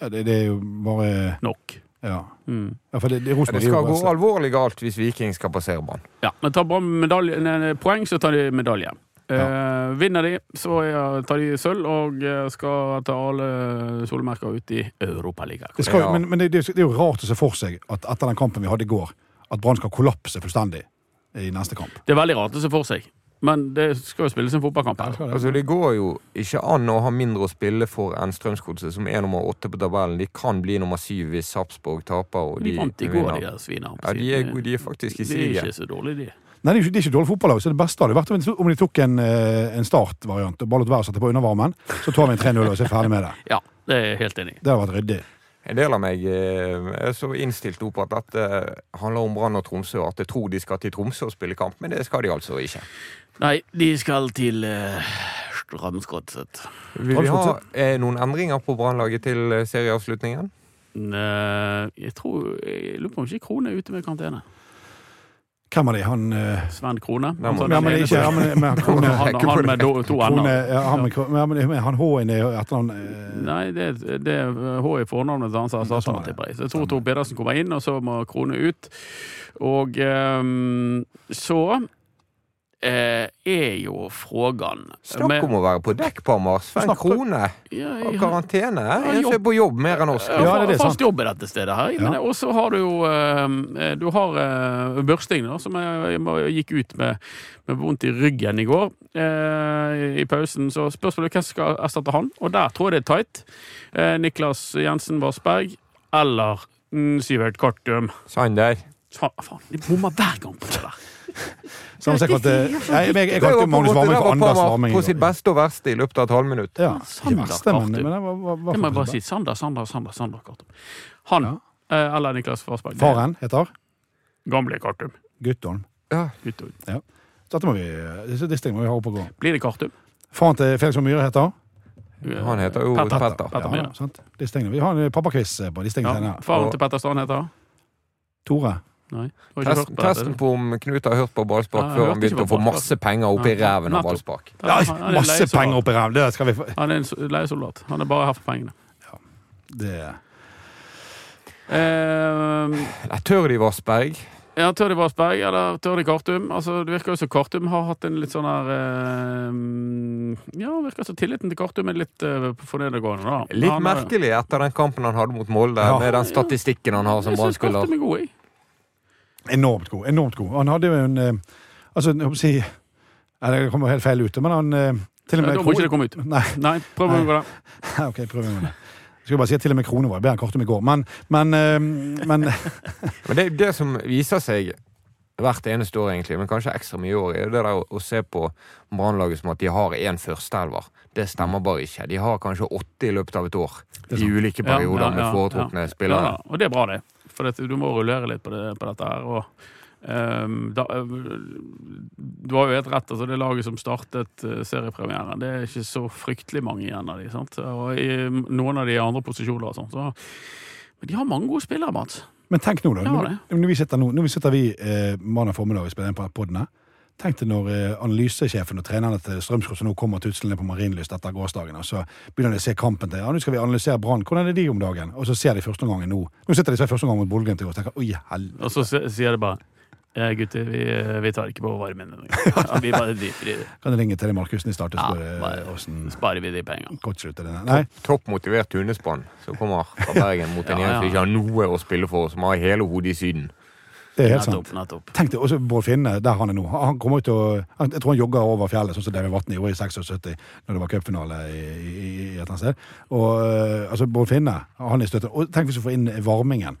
Ja, det, det er jo bare Nok. Ja. Mm. ja for det, det, Det er skal gå alvorlig galt hvis Viking skal passere Brann. Ja, men tar Brann poeng, så tar de medalje. Eh, vinner de, så tar de sølv og eh, skal ta alle solmerker ut i Europaligaen. Det Ja. Men, men det, det er jo rart å se for seg at etter den kampen vi hadde i går, at Brann skal kollapse fullstendig i neste kamp. Det er veldig rart å se for seg, men det skal jo spilles en fotballkamp her. Altså, Det går jo ikke an å ha mindre å spille for enn Strømsgodset, som er nummer åtte på tabellen. De kan bli nummer syv hvis Sarpsborg taper. Og De de, vant i går, de svina. Ja, de er, de er faktisk i De er ikke så dårlige, de. Nei, det er ikke, det er ikke dårlig fotballag, så det beste hadde vært om de- om de tok en, eh, en startvariant og bare lot være å sette på undervarmen. Så tar vi en 3-0 og så er ferdig med det. Ja, det er jeg helt enig i. Det hadde vært ryddig. En del av meg eh, er så innstilt opp på at dette handler om Brann og Tromsø, at jeg tror de skal til Tromsø og spille kamp, men det skal de altså ikke. Nei, de skal til uh, Strømsgodset. Vil vi ha eh, noen endringer på Brannlaget til eh, serieavslutningen? Eh, jeg tror Jeg lurer på om ikke Krohn er ute med karantene. Hvem av de? Han eh, Sven Krone. Nei, men- Ja, men ene ikke ja, på- men, men, Krone, han, han med do, to Krone ender. ja, han, med, ja, men, men han H-en er etternavn eh, Nei, det, det er H i fornavnet til han som sånn han, er det. tipper jeg. Så jeg tror Tor Pedersen kommer inn, og så må Krone ut. Og ehm, så eh, er jo frågan Snakk om å være på dekk, Pammers. For en Krone ja, og jeg- karantene. Ja, En som er på jobb mer enn oss. Ja, det er fast jobb i dette stedet her. Ja. Og så har du jo eh, Du har eh, Børsting, da, som jeg, jeg gikk ut med, med vondt i ryggen i går. eh, I pausen. Så spørsmålet er hvem som skal erstatte han, og der tror jeg det er tight. Eh, Niklas Jensen Vassberg eller mm, Sivert Kartum. Sander. Faen, de bommer hver gang på det der. Som jeg kalte jeg, jeg, jeg, jeg kalte på Magnus Varming for Anders Varming. På sitt beste og verste i løpet av et halvminutt. Ja, Sander men, det var, var, var Det må jeg bare si. Sander, Sander, Sander, Sander Kartum. Han Ja. eh, eller Niklas Farsberg er Faren heter Gamle Kartum. Guttorm. Ja. Guttorm. Så dette må vi, disse disse må vi ha opp og gå. Blir det Kartum? Faren til Felix og Myhre heter? Han heter jo Petter. Petter. Petter Ja, sant? Vi har en pappakviss på disse tingene Ja. Faren til Petter Strand heter Tore. Nei. Test, på testen på om Knut har hørt på ballspark Ja, før han begynte å få masse penger opp i Ja, ræven av ballspark. Ja, masse penger opp i ræven! Det skal vi få Han er en leiesoldat. Han er bare her for pengene. det. Eh, Tør de Vassberg? ja, Tør de Vassberg eller tør de Kartum? Altså, det virker jo som Kartum har hatt en litt sånn her eh, Ja, virker som tilliten til Kartum er litt eh, fornedergående, da. Litt Han er- merkelig etter den kampen han hadde mot Molde, Ja. med den statistikken han har som Jeg syns Kartum er god, jeg. Enormt god. Enormt god. Han hadde jo en eh, Altså, jeg håper å si Det kommer helt feil ut, men han eh, til og Ja, med Da må ikke det komme ut. Nei, Nei, prøv å unngå det. ok, prøv å det. Skulle bare si at til og med Krone var bedre enn Kartum i går, men, men, eh, men Men det, det som viser seg hvert eneste år, egentlig, men kanskje ekstra mye i år, er det der å, å se på Brannlaget som at de har én førsteelver. Det stemmer bare ikke. De har kanskje åtte i løpet av et år. I ulike perioder med foretrukne spillere. Ja, og det er bra, det. For dette, du må rullere litt på, det, på dette her. Og, Um, da, du har jo helt rett. altså Det laget som startet eh, seriepremieren, det er ikke så fryktelig mange igjen av de, sant? Og i noen av de andre posisjoner og sånn. Så, men de har mange gode spillere, Mats. Men tenk nå, da. Ja, Når, når vi sitter, nå, nå sitter vi eh, mandag formiddag og spiller inn på podene. Tenk deg når eh, analysesjefen og trenerne til Strømsgodset som nå kommer tuslende på Marienlyst etter gårsdagen, og så begynner de å se kampen til Ja, nå skal vi analysere Brann. Hvordan er de om dagen? Og så ser de første omgangen nå. Nå sitter de og ser første omgang mot Bodø-Glimt i går og tenker oi, helvete. Og så sier det bare eh, Gutter, vi, vi tar ikke på varmen. Ja, vi bare driter i det. Kan ringe til Markussen i start og Ja, spørre bare- eh, Sparer vi de er? Nei? Topp motivert tunespann som kommer fra Bergen mot en Ja, gjeng som ikke har noe å spille for, som har hele hodet i Syden. Det er helt sant. Nettopp. Tenk deg, også Bård Finne, der han er nå. Han kommer ut og, han- Jeg tror han jogger over fjellet, sånn som David Vatne gjorde i 76, når det var cupfinale i, i, i et eller annet sted. Og øh, altså, Bård Finne, han er støttet. Og tenk hvis vi får inn varmingen.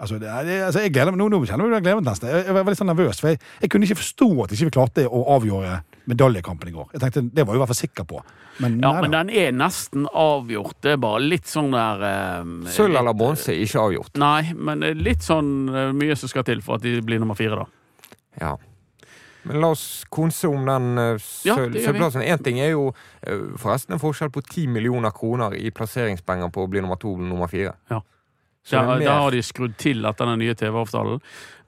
Altså, det, altså, jeg gleder meg, Nå, nå kjenner jeg meg gleder meg nesten. Jeg, jeg var litt sånn nervøs, for jeg, jeg kunne ikke forstå at ikke vi klarte å avgjøre medaljekampen i går. Jeg tenkte, Det var jeg i hvert fall sikker på. Men, Ja, nei men den er nesten avgjort. Det er bare litt sånn der eh, Sølv eller bronse, ikke avgjort. Nei, men er litt sånn eh, mye som skal til for at de blir nummer fire, da. Ja. Men la oss konse om den uh, sølvplassen. Én ting er jo eh, forresten en forskjell på ti millioner kroner i plasseringspenger på å bli nummer to eller nummer fire. Ja. Så det, Da, er da har de skrudd til etter den nye TV-avtalen,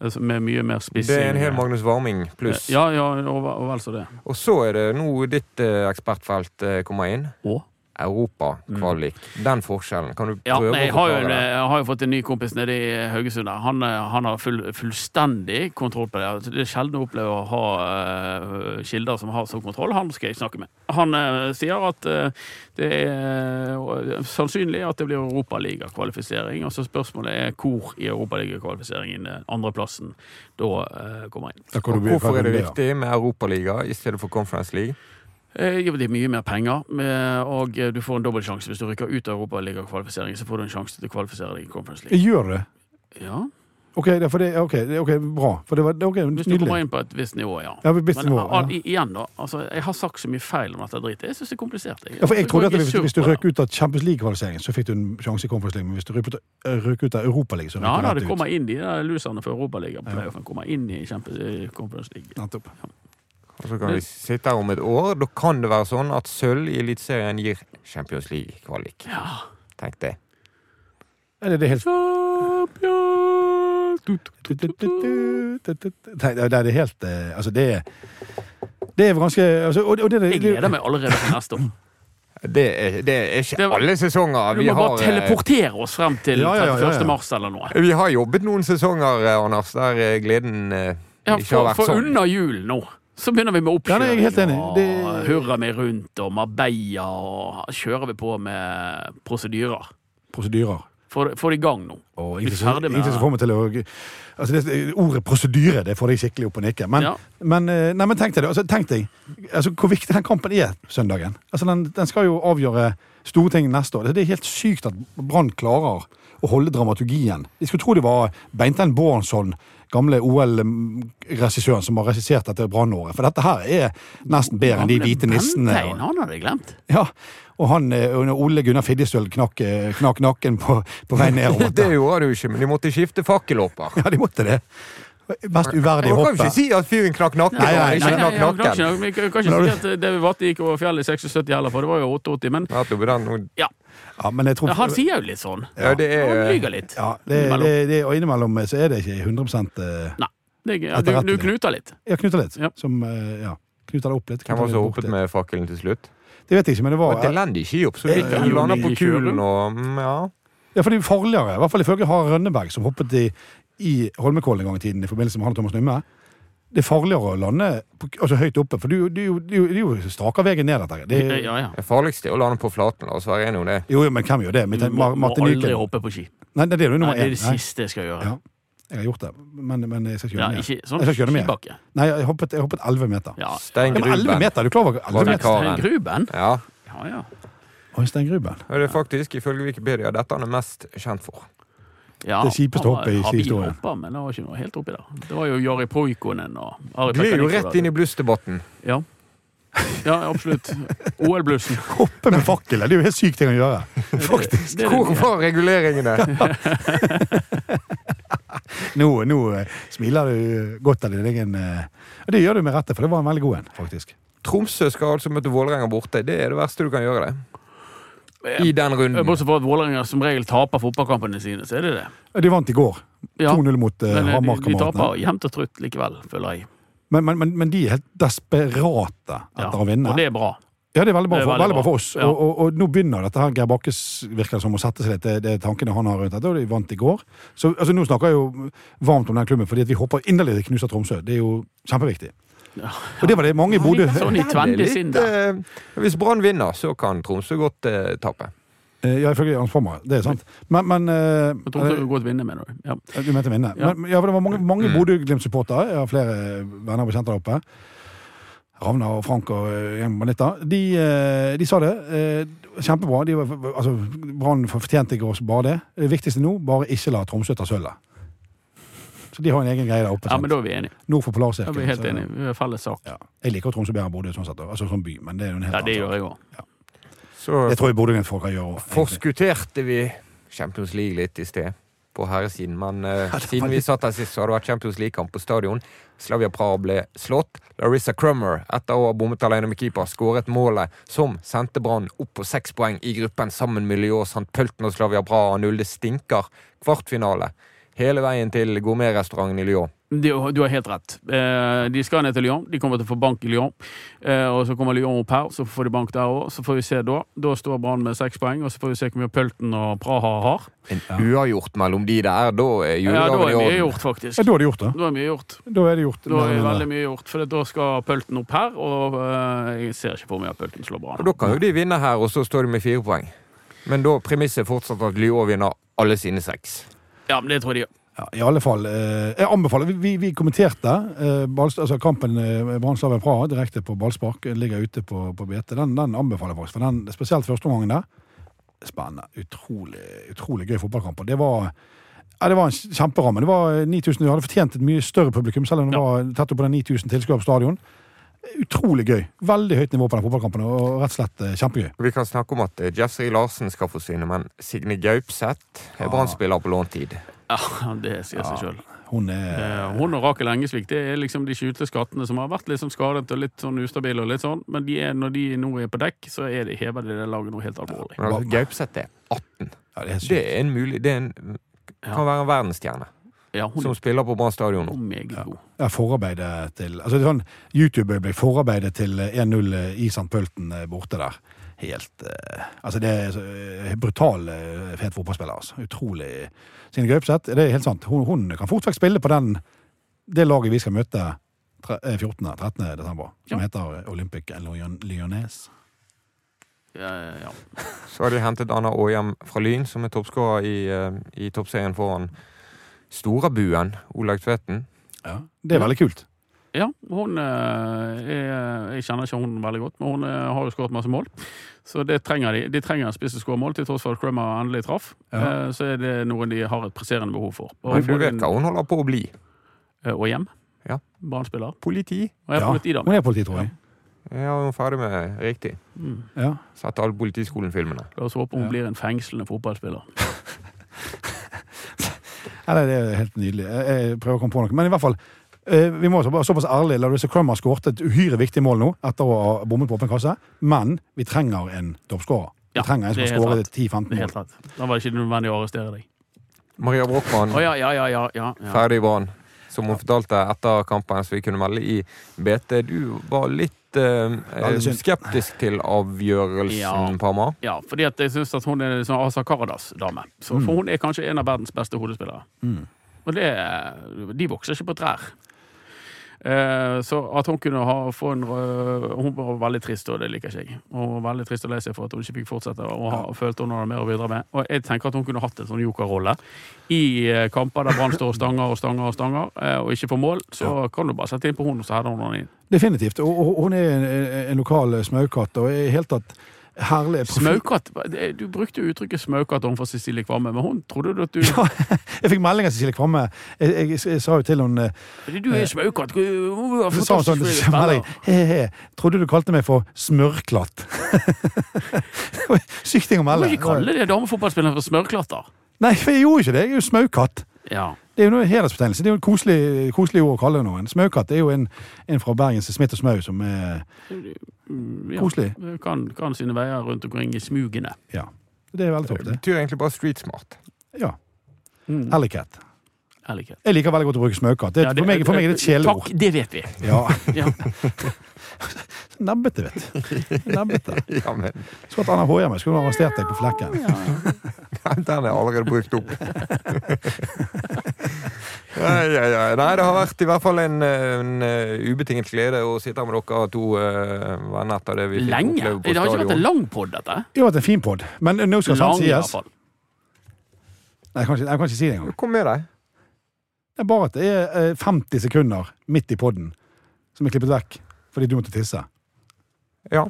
eh, med mye mer spissing. det er en hel Magnus Varming pluss. Ja, ja, og, og vel så det. Og så er det nå ditt eh, ekspertfelt eh, kommer inn. Og? Europakvalik. Den forskjellen. Kan du Ja, prøve nei, jeg, å har jo, forklare det? jeg har jo fått en ny kompis nede i Haugesund. der. Han, eh, han har full, fullstendig kontroll på det. Altså, Det er sjelden å oppleve å ha uh, kilder som har sånn kontroll. Han skal jeg snakke med. Han uh, sier at uh, det er sannsynlig at det blir europaligakvalifisering. Og så spørsmålet er hvor i europaligakvalifiseringen andreplassen da kommer inn. Hvorfor er det viktig med Europaliga i stedet for Conference League? Eh, jo, det er mye mer penger, og eh, du får en dobbeltsjanse. Hvis du rykker ut av Europaligakvalifiseringen, så får du en sjanse til å kvalifisere deg i Conference League. Gjør det? Ja, Ok, det, det, okay, er bra. Var okay, ok, Hvis du kommer inn på et visst nivå, ja. Ja, visst nivå, Men ja. ah, igjen, da. Altså, jeg har sagt så mye feil om dette dritet. Jeg syns det er komplisert. Ja, for jeg trodde at hvis, hvis du røk ut av Champions League-kvalifiseringen, så fikk du en sjanse i Conference League. Men hvis du røk ut, røk ut av Europaligaen, så røk Ja du ut. Ja, det kommer inn de loserne for Europaligaen. Playoffen kommer inn i Champions League. Nettopp. Og så kan vi sitte her om et år. Da kan det være sånn at sølv i Eliteserien gir Champions League-kvalik. Ja. Tenk det. Er det det helt Nei, det er det helt eh, Altså, det er Det er ganske altså, og, og det, det, Jeg gleder meg allerede til neste år. Det er, det er ikke Det var- alle sesonger. Vi du må har, bare teleportere oss frem til Ja, ja, ja, ja, 31. mars eller noe. vi har jobbet noen sesonger, eh, Anders, der eh, gleden eh, Ja, ikke har vært sånn. for under jul nå. Så begynner vi med Ja, jeg er helt oppkjøring og Det- hurra meg rundt og Marbella og kjører vi på med prosedyrer. prosedyrer. Få det- i gang nå. Og med ingenting som får meg til å altså det, Ordet prosedyre det får deg skikkelig opp og nikke. Men, Ja. men, eh, nei, men tenk deg det. Altså, tenk deg altså, hvor viktig den kampen er søndagen. Altså, den, den skal jo avgjøre store ting neste år. Det er helt sykt at Brann klarer å holde dramaturgien. De skulle tro det var Beintein Bårdsson, gamle OL-regissøren, som har regissert dette Brannåret. For dette her er nesten bedre enn de hvite nissene. Bentein, han hadde glemt. Ja, og han, under Ole Gunnar Fiddestøl knakk, eh, knakk nakken på, på vei ned. Det gjorde du ikke, men de måtte skifte fakkelåper. Ja, de måtte det. Mest uverdige Man kan jo ikke si at fyren knakk nakken Nei, nei, Nei, nei, knakk nakken. vi kan ikke si at David Watte gikk over fjellet i 76 heller, for det var jo 88. Men Ja, det var den- ja, men jeg tror han sier jo litt sånn. Ja, det Han er lyger litt. ja, det, det, det, Og innimellom så er det ikke 100 eh, Nei. Det, ja, du, du knuter litt. Ja, knuter litt. Ja. Som, eh, ja, knuter det opp litt. Hvem var det som hoppet med fakkelen til slutt? Det vet jeg ikke, men det Det var var et elendig skihopp, så vi ja, landa på kulen og mm, ja. Ja, for det er farligere. I hvert fall ifølge Harald Rønneberg, som hoppet i, i Holmenkollen en gang i tiden i forbindelse med han og Thomas Numme. Det er farligere å lande altså høyt oppe, for det er jo- det er jo, er jo, det er straker veien ned. Dette. Det er, Ja, ja. Det farligste er å lande på flaten, la oss være enige om det. jo, jo, men hvem gjør det? Du Martin må, må aldri Nyken. hoppe på ski. Nei, det er jo Nei, det er det siste jeg skal gjøre. Ja. Jeg har gjort det, men, men jeg skal ikke gjøre det mer. ikke sånn Jeg skal ikke gjøre det mer. Nei, jeg hoppet, jeg hoppet 11 meter. Ja. Stein Ja, men 11 meter, er du klarer å Var 11 meter? Stein Gruben? Ja. Ja, ja. Oi, Stein Gruben. Det er faktisk, ifølge Wikipedia, dette han er mest kjent for. Ja. Det kjipeste hoppet i historien. Hoppa, men det var ikke noe helt oppi der. Det var jo Jari Poikonen og Ari Glir jo rett inn i blussdebatten. Ja. ja, absolutt. OL-blussen. Hoppe med fakkel, det er jo helt sykt ting å gjøre. Faktisk. Det er Hvor var reguleringene? Nå, nå eh, smiler du godt av din egen eh, Og det gjør du med rette, for det var en veldig god en, faktisk. Tromsø skal altså møte Vålerenga borte. Det er det verste du kan gjøre, det. I den runden. Bortsett fra at Vålerenga som regel taper fotballkampene sine, så er det det. De vant i går. 2-0 mot uh, Men eh, de, de taper jevnt og trutt likevel, føler jeg. Men, men, men, men de er helt desperate etter Ja, å vinne. Og det er bra. Ja, det er veldig bra, er veldig for, veldig bra. for oss. Ja. Og, og, og nå begynner dette her Geir Bakkes virker som å sette seg litt, det, det er tankene han har rundt dette, og de vant i går. Så altså, nå snakker jeg jo varmt om den klubben, fordi at vi håper inderlig de knuser Tromsø. Det er jo kjempeviktig. Og det var det mange i Bodø Sånn eh, Hvis Brann vinner, så kan Tromsø godt eh, tape. Eh, Ja, ifølge Jans Pommer. Det er sant. Men, men eh, Jeg tror du godt vinne, mener du. Ja. Du mente vinne? Ja. Men, ja, for det var mange, mange Mm. Bodø-Glimt-supportere. Jeg har flere venner og bekjente der oppe. Ravna og Frank og eh, gjengen Banitta. De, de sa det. eh, Kjempebra. De altså, Brann fortjente ikke oss bare det. Det viktigste nå, bare ikke la Tromsø ta sølvet. Så de har en egen greie der oppe. ja, sant? men da er vi enige. Nord for Da er Polarsirkelen. vi helt så- enige. Vi er felles sak. Ja. Jeg liker Tromsø bedre enn Bodø sånn sett, altså som by, men det er jo en helt Ja, det gjør jeg òg. Så Det tror jeg Bodø-Glimt-folk kan gjøre. forskutterte vi Champions League litt i sted på herresiden. Men eh, siden vi satt her sist, så har det vært Champions League-kamp på stadion. Slavia Praha ble slått. Larissa Crummer, etter å ha bommet alene med keeper, skåret målet som sendte Brann opp på seks poeng i gruppen sammen med Lyon, St. Pølten og Slavia Praha Null. Det stinker kvartfinale hele veien til gourmetrestauranten i Lyon. Du har helt rett. Eh, de skal ned til Lyon. De kommer til å få bank i Lyon. Eh, og så kommer Lyon opp her, så får de bank der òg. Så får vi se da. Da står Brann med seks poeng, og så får vi se hvor mye Pølten og Praha har. En uavgjort mellom de der, da er Ja, da er i mye gjort, faktisk. Ja, da er det gjort, da. Da er mye gjort. Da er det gjort. Da er veldig mye gjort, for da skal Pølten opp her, og eh, jeg ser ikke for meg at Pølten slår Brann. Da kan jo de vinne her, og så står de med fire poeng. Men da premisset fortsatt at Lyon vinner alle sine seks. Ja, men det tror jeg de gjør. Ja, I alle fall. Eh, jeg anbefaler Vi, vi, kommenterte eh, Ballst- altså kampen eh, Brann-Slaven Praha direkte på ballspark. Ligger ute på, på BT. Den, den anbefaler jeg faktisk. For den, spesielt første omgangen der. Spennende. Utrolig, utrolig gøy fotballkamp. Det var ja, det var en kjemperamme. Det var 9000, Vi hadde fortjent et mye større publikum, selv om det Ja. var tett opp på den 9000 tilskuere på stadion. Utrolig gøy. Veldig høyt nivå på den fotballkampen, og rett og slett eh, kjempegøy. Vi kan snakke om at eh, Jeffrey Larsen skal forsvinne, men Signe Gaupseth er Brann-spiller på låntid. Ja, det sier seg sjøl. Hun er Hun og Rakel Engesvik det er liksom de skjulte skattene som har vært litt sånn skadet og litt sånn ustabile. og litt sånn, Men de er, når de nå er på dekk, så er de, hever de det laget noe helt alvorlig. Men altså, Gaupseth er 18. ja, det er Det er en mulig Det er en, kan være en verdensstjerne Ja, hun som spiller på Brann stadion nå. meget god. Ja, forarbeidet til altså det er sånn YouTube-øyeblikk. Forarbeidet til 1-0 i St. Pølten eh, borte der. Helt eh, Altså, det er eh, brutal uh, fet fotballspiller, altså. Utrolig. Sine Gaupseth, det er helt sant. Hun, hun kan fort vekk spille på den det laget vi skal møte tre- eh, 14. 13. desember, som Ja. heter Olympic Lyonnaise. Ja, ja, ja. Så har de hentet Anna Aahjem fra Lyn, som er toppskårer i, eh, i toppserien foran Storabuen, Olaug Tveten. Ja. Det er veldig kult. Ja, hun eh, er, Jeg kjenner ikke hun veldig godt, men hun eh, har jo skåret masse mål. Så det trenger de. De trenger en spiss som mål, til tross for at Crummer endelig traff. Ja. Eh, Så er det noe de har et presserende behov for. Og Men du får vet hva hun holder på å bli? eh, Og hjem. Ja. Brann-spiller. Politi. Og er Ja. politidame. Hun er politi, tror jeg. Ja, hun er ferdig med riktig. Mm. Ja. Sett alle Politiskolen-filmene. La oss håpe hun Ja. blir en fengslende fotballspiller. Ja, det er helt nydelig. Jeg, prøver å komme på noe. Men i hvert fall, eh, vi må være såpass ærlige. Larissa Crummer skåret et uhyre viktig mål nå, etter å ha bommet på åpen kasse. Men vi trenger en toppskårer. Vi Ja, trenger en som er har skåret 10-15 er mål. helt rett. Da var det ikke nødvendig å arrestere deg. Maria Brochmann, oh, ja, ja, ja, ja, ja, ja. ferdig i banen. Som hun fortalte etter kampen, så vi kunne melde i BT. Du var litt eh, skeptisk til avgjørelsen, Ja. Parma. Ja, fordi at jeg syns at hun er en sånn Asa Karadas-dame. Så Mm. For hun er kanskje en av verdens beste hodespillere. Og det, de vokser ikke på trær. Eh, så at hun kunne ha, få en Hun var veldig trist, og det liker ikke jeg. Og hun var veldig trist å lese for at hun ikke fikk fortsette, og ha, følte hun hadde mer å bidra med. Og jeg tenker at hun kunne hatt en sånn jokerrolle i eh, kamper der Brann står og stanger og stanger og stanger, eh, og ikke får mål. Så kan du bare sette inn på hun, og så header hun henne inn. Definitivt. Og, og hun er en, en lokal smaukatt, og i i helt tatt herlig profil. Smaukatt Du brukte uttrykket smaukatt overfor Cecilie Kvamme, men hun trodde du at du Ja, jeg fikk melding av Cecilie Kvamme. Jeg, jeg, jeg, sa jo til henne du er smaukatt. Hun Så sa hun sånn, melding, he, he, Trodde du kalte meg for smørklatt? Sykt ting å Du må ikke kalle det damefotballspilleren for smørklatter. Nei, for jeg gjorde ikke det. Jeg er jo smaukatt. Ja. Det er jo noe hedersbetegnelse. Det er jo et koselig, koselig ord å kalle noen. Smaukatt er jo en, en fra Bergens Smith og Smau som er ja. koselig. Kan, kan sine veier rundt omkring i smugene. Ja. Det er veldig topp, Det det. betyr egentlig bare street smart. Ja. Mm. Alleycat. Jeg liker veldig godt å bruke smaukatt. Det, Ja, det- for, meg, for meg er det et kjæleord. Takk, det vet vi. Ja. Ja. Nebbete, vet du. Nebbete. Ja, men Så at Anna Håhjem skulle arrestert deg på flekken. den er allerede brukt opp. Ja, ja, ja. Nei, det har vært i hvert fall en, en eh, ubetinget glede å sitte med dere to uh, venner etter det vi fikk Lenge. oppleve på Det har ikke vært en lang pod, dette. Det har vært en fin pod, men nå skal sant sies. Nei, jeg kan ikke, jeg kan ikke si det engang. Kom med deg. Det er bare at det er eh, 50 sekunder midt i podden som er klippet vekk fordi du måtte tisse. Ja.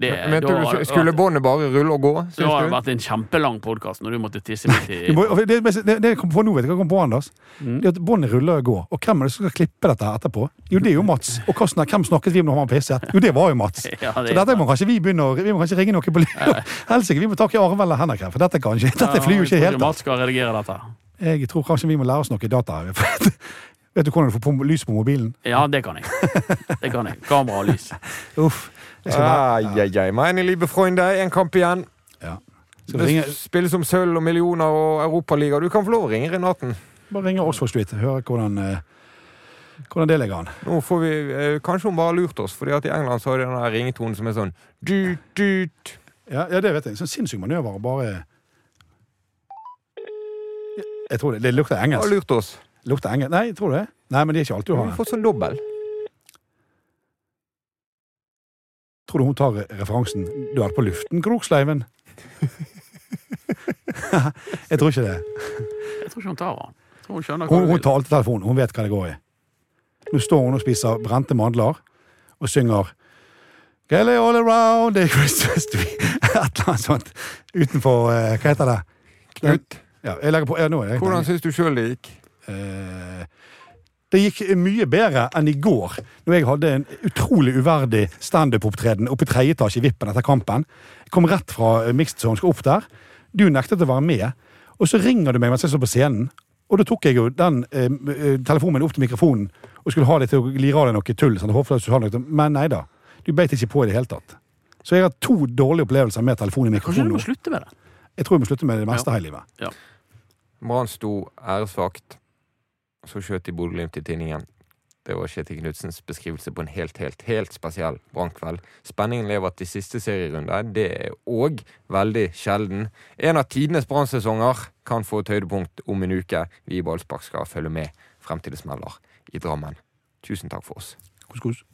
Det, men, da du skulle båndet bare rulle og gå? Det har vært en kjempelang podkast når du måtte tisse midt i det, det, kom på nå, vet du hva kom på, Anders? Mm. Det at Båndet ruller og går. Og hvem er det som skal klippe dette etterpå? Jo, det er jo Mats. Og hva hvem snakket vi om når han pisset? Jo, det var jo Mats. Ja, Så dette må kanskje vi begynne å Vi må kanskje ringe noen på lyd. Helsike, vi må takke Arve eller Henrik her, for dette kan ikke Dette flyr jo ikke helt. Mats skal redigere dette. Jeg tror kanskje vi må lære oss noe data. Vet du hvordan du får lys på mobilen? Ja, det kan jeg. Det kan jeg. Kamera og lys. Uff. Jeg Ai, ai, ai. Meine liebe Freunde, en kamp igjen. ja. Det spilles om sølv og millioner og Europaliga. Du kan få lov å ringe Renaten. bare ringe Oxford Street. Høre hvordan, eh, hvordan det ligger an. Nå får vi eh, Kanskje hun bare har lurt oss, fordi at i England så har de den der ringetonen som er sånn dut, dut. Ja, ja, det vet jeg. Sånn sinnssyk manøver. Bare Jeg tror det. Det lukter Har engelsk. lurt oss. Lukter engelsk. Nei, tror du det? Nei, men det er ikke alltid Du du har har det. fått sånn dobbel. Tror du hun tar referansen 'Du er på luften, Kroksleiven'? jeg tror ikke det. Jeg tror ikke hun tar den. Hun Hun, hun tar alltid telefonen. Hun vet hva det går i. Nå står hun og spiser brente mandler og synger Kelly all around the Christmas tree. Et eller annet sånt. Utenfor eh, Hva heter det? Knut, Ja, jeg legger på, ja, nå jeg, hvordan syns du sjøl det gikk? Eh, Det gikk mye bedre enn i går, når jeg hadde en utrolig uverdig standup-opptreden oppe i tredje etasje i Vippen etter kampen. Jeg kom rett fra eh, Mixed Zone, skal opp der. Du nektet å være med. Og så ringer du meg mens jeg står på scenen. Og da tok jeg jo den eh, eh, telefonen min opp til mikrofonen og skulle ha det til å lire av deg noe tull. Sånn, håper at du har noe, men nei da. Du beit ikke på i det hele tatt. Så jeg har to dårlige opplevelser med telefon i mikrofonen. Kanskje du må slutte med det? Jeg tror jeg må slutte med det meste Ja. her i livet. Brann sto æresvakt, så skjøt de Bodø-Glimt i tinningen. Det var Kjetil Knutsens beskrivelse på en helt, helt, helt spesiell brannkveld. Spenningen lever til siste serierunde. Det er òg veldig sjelden. En av tidenes brannsesonger kan få et høydepunkt om en uke. Vi i Ballspark skal følge med frem til det smeller i Drammen. Tusen takk for oss. Kos, kos.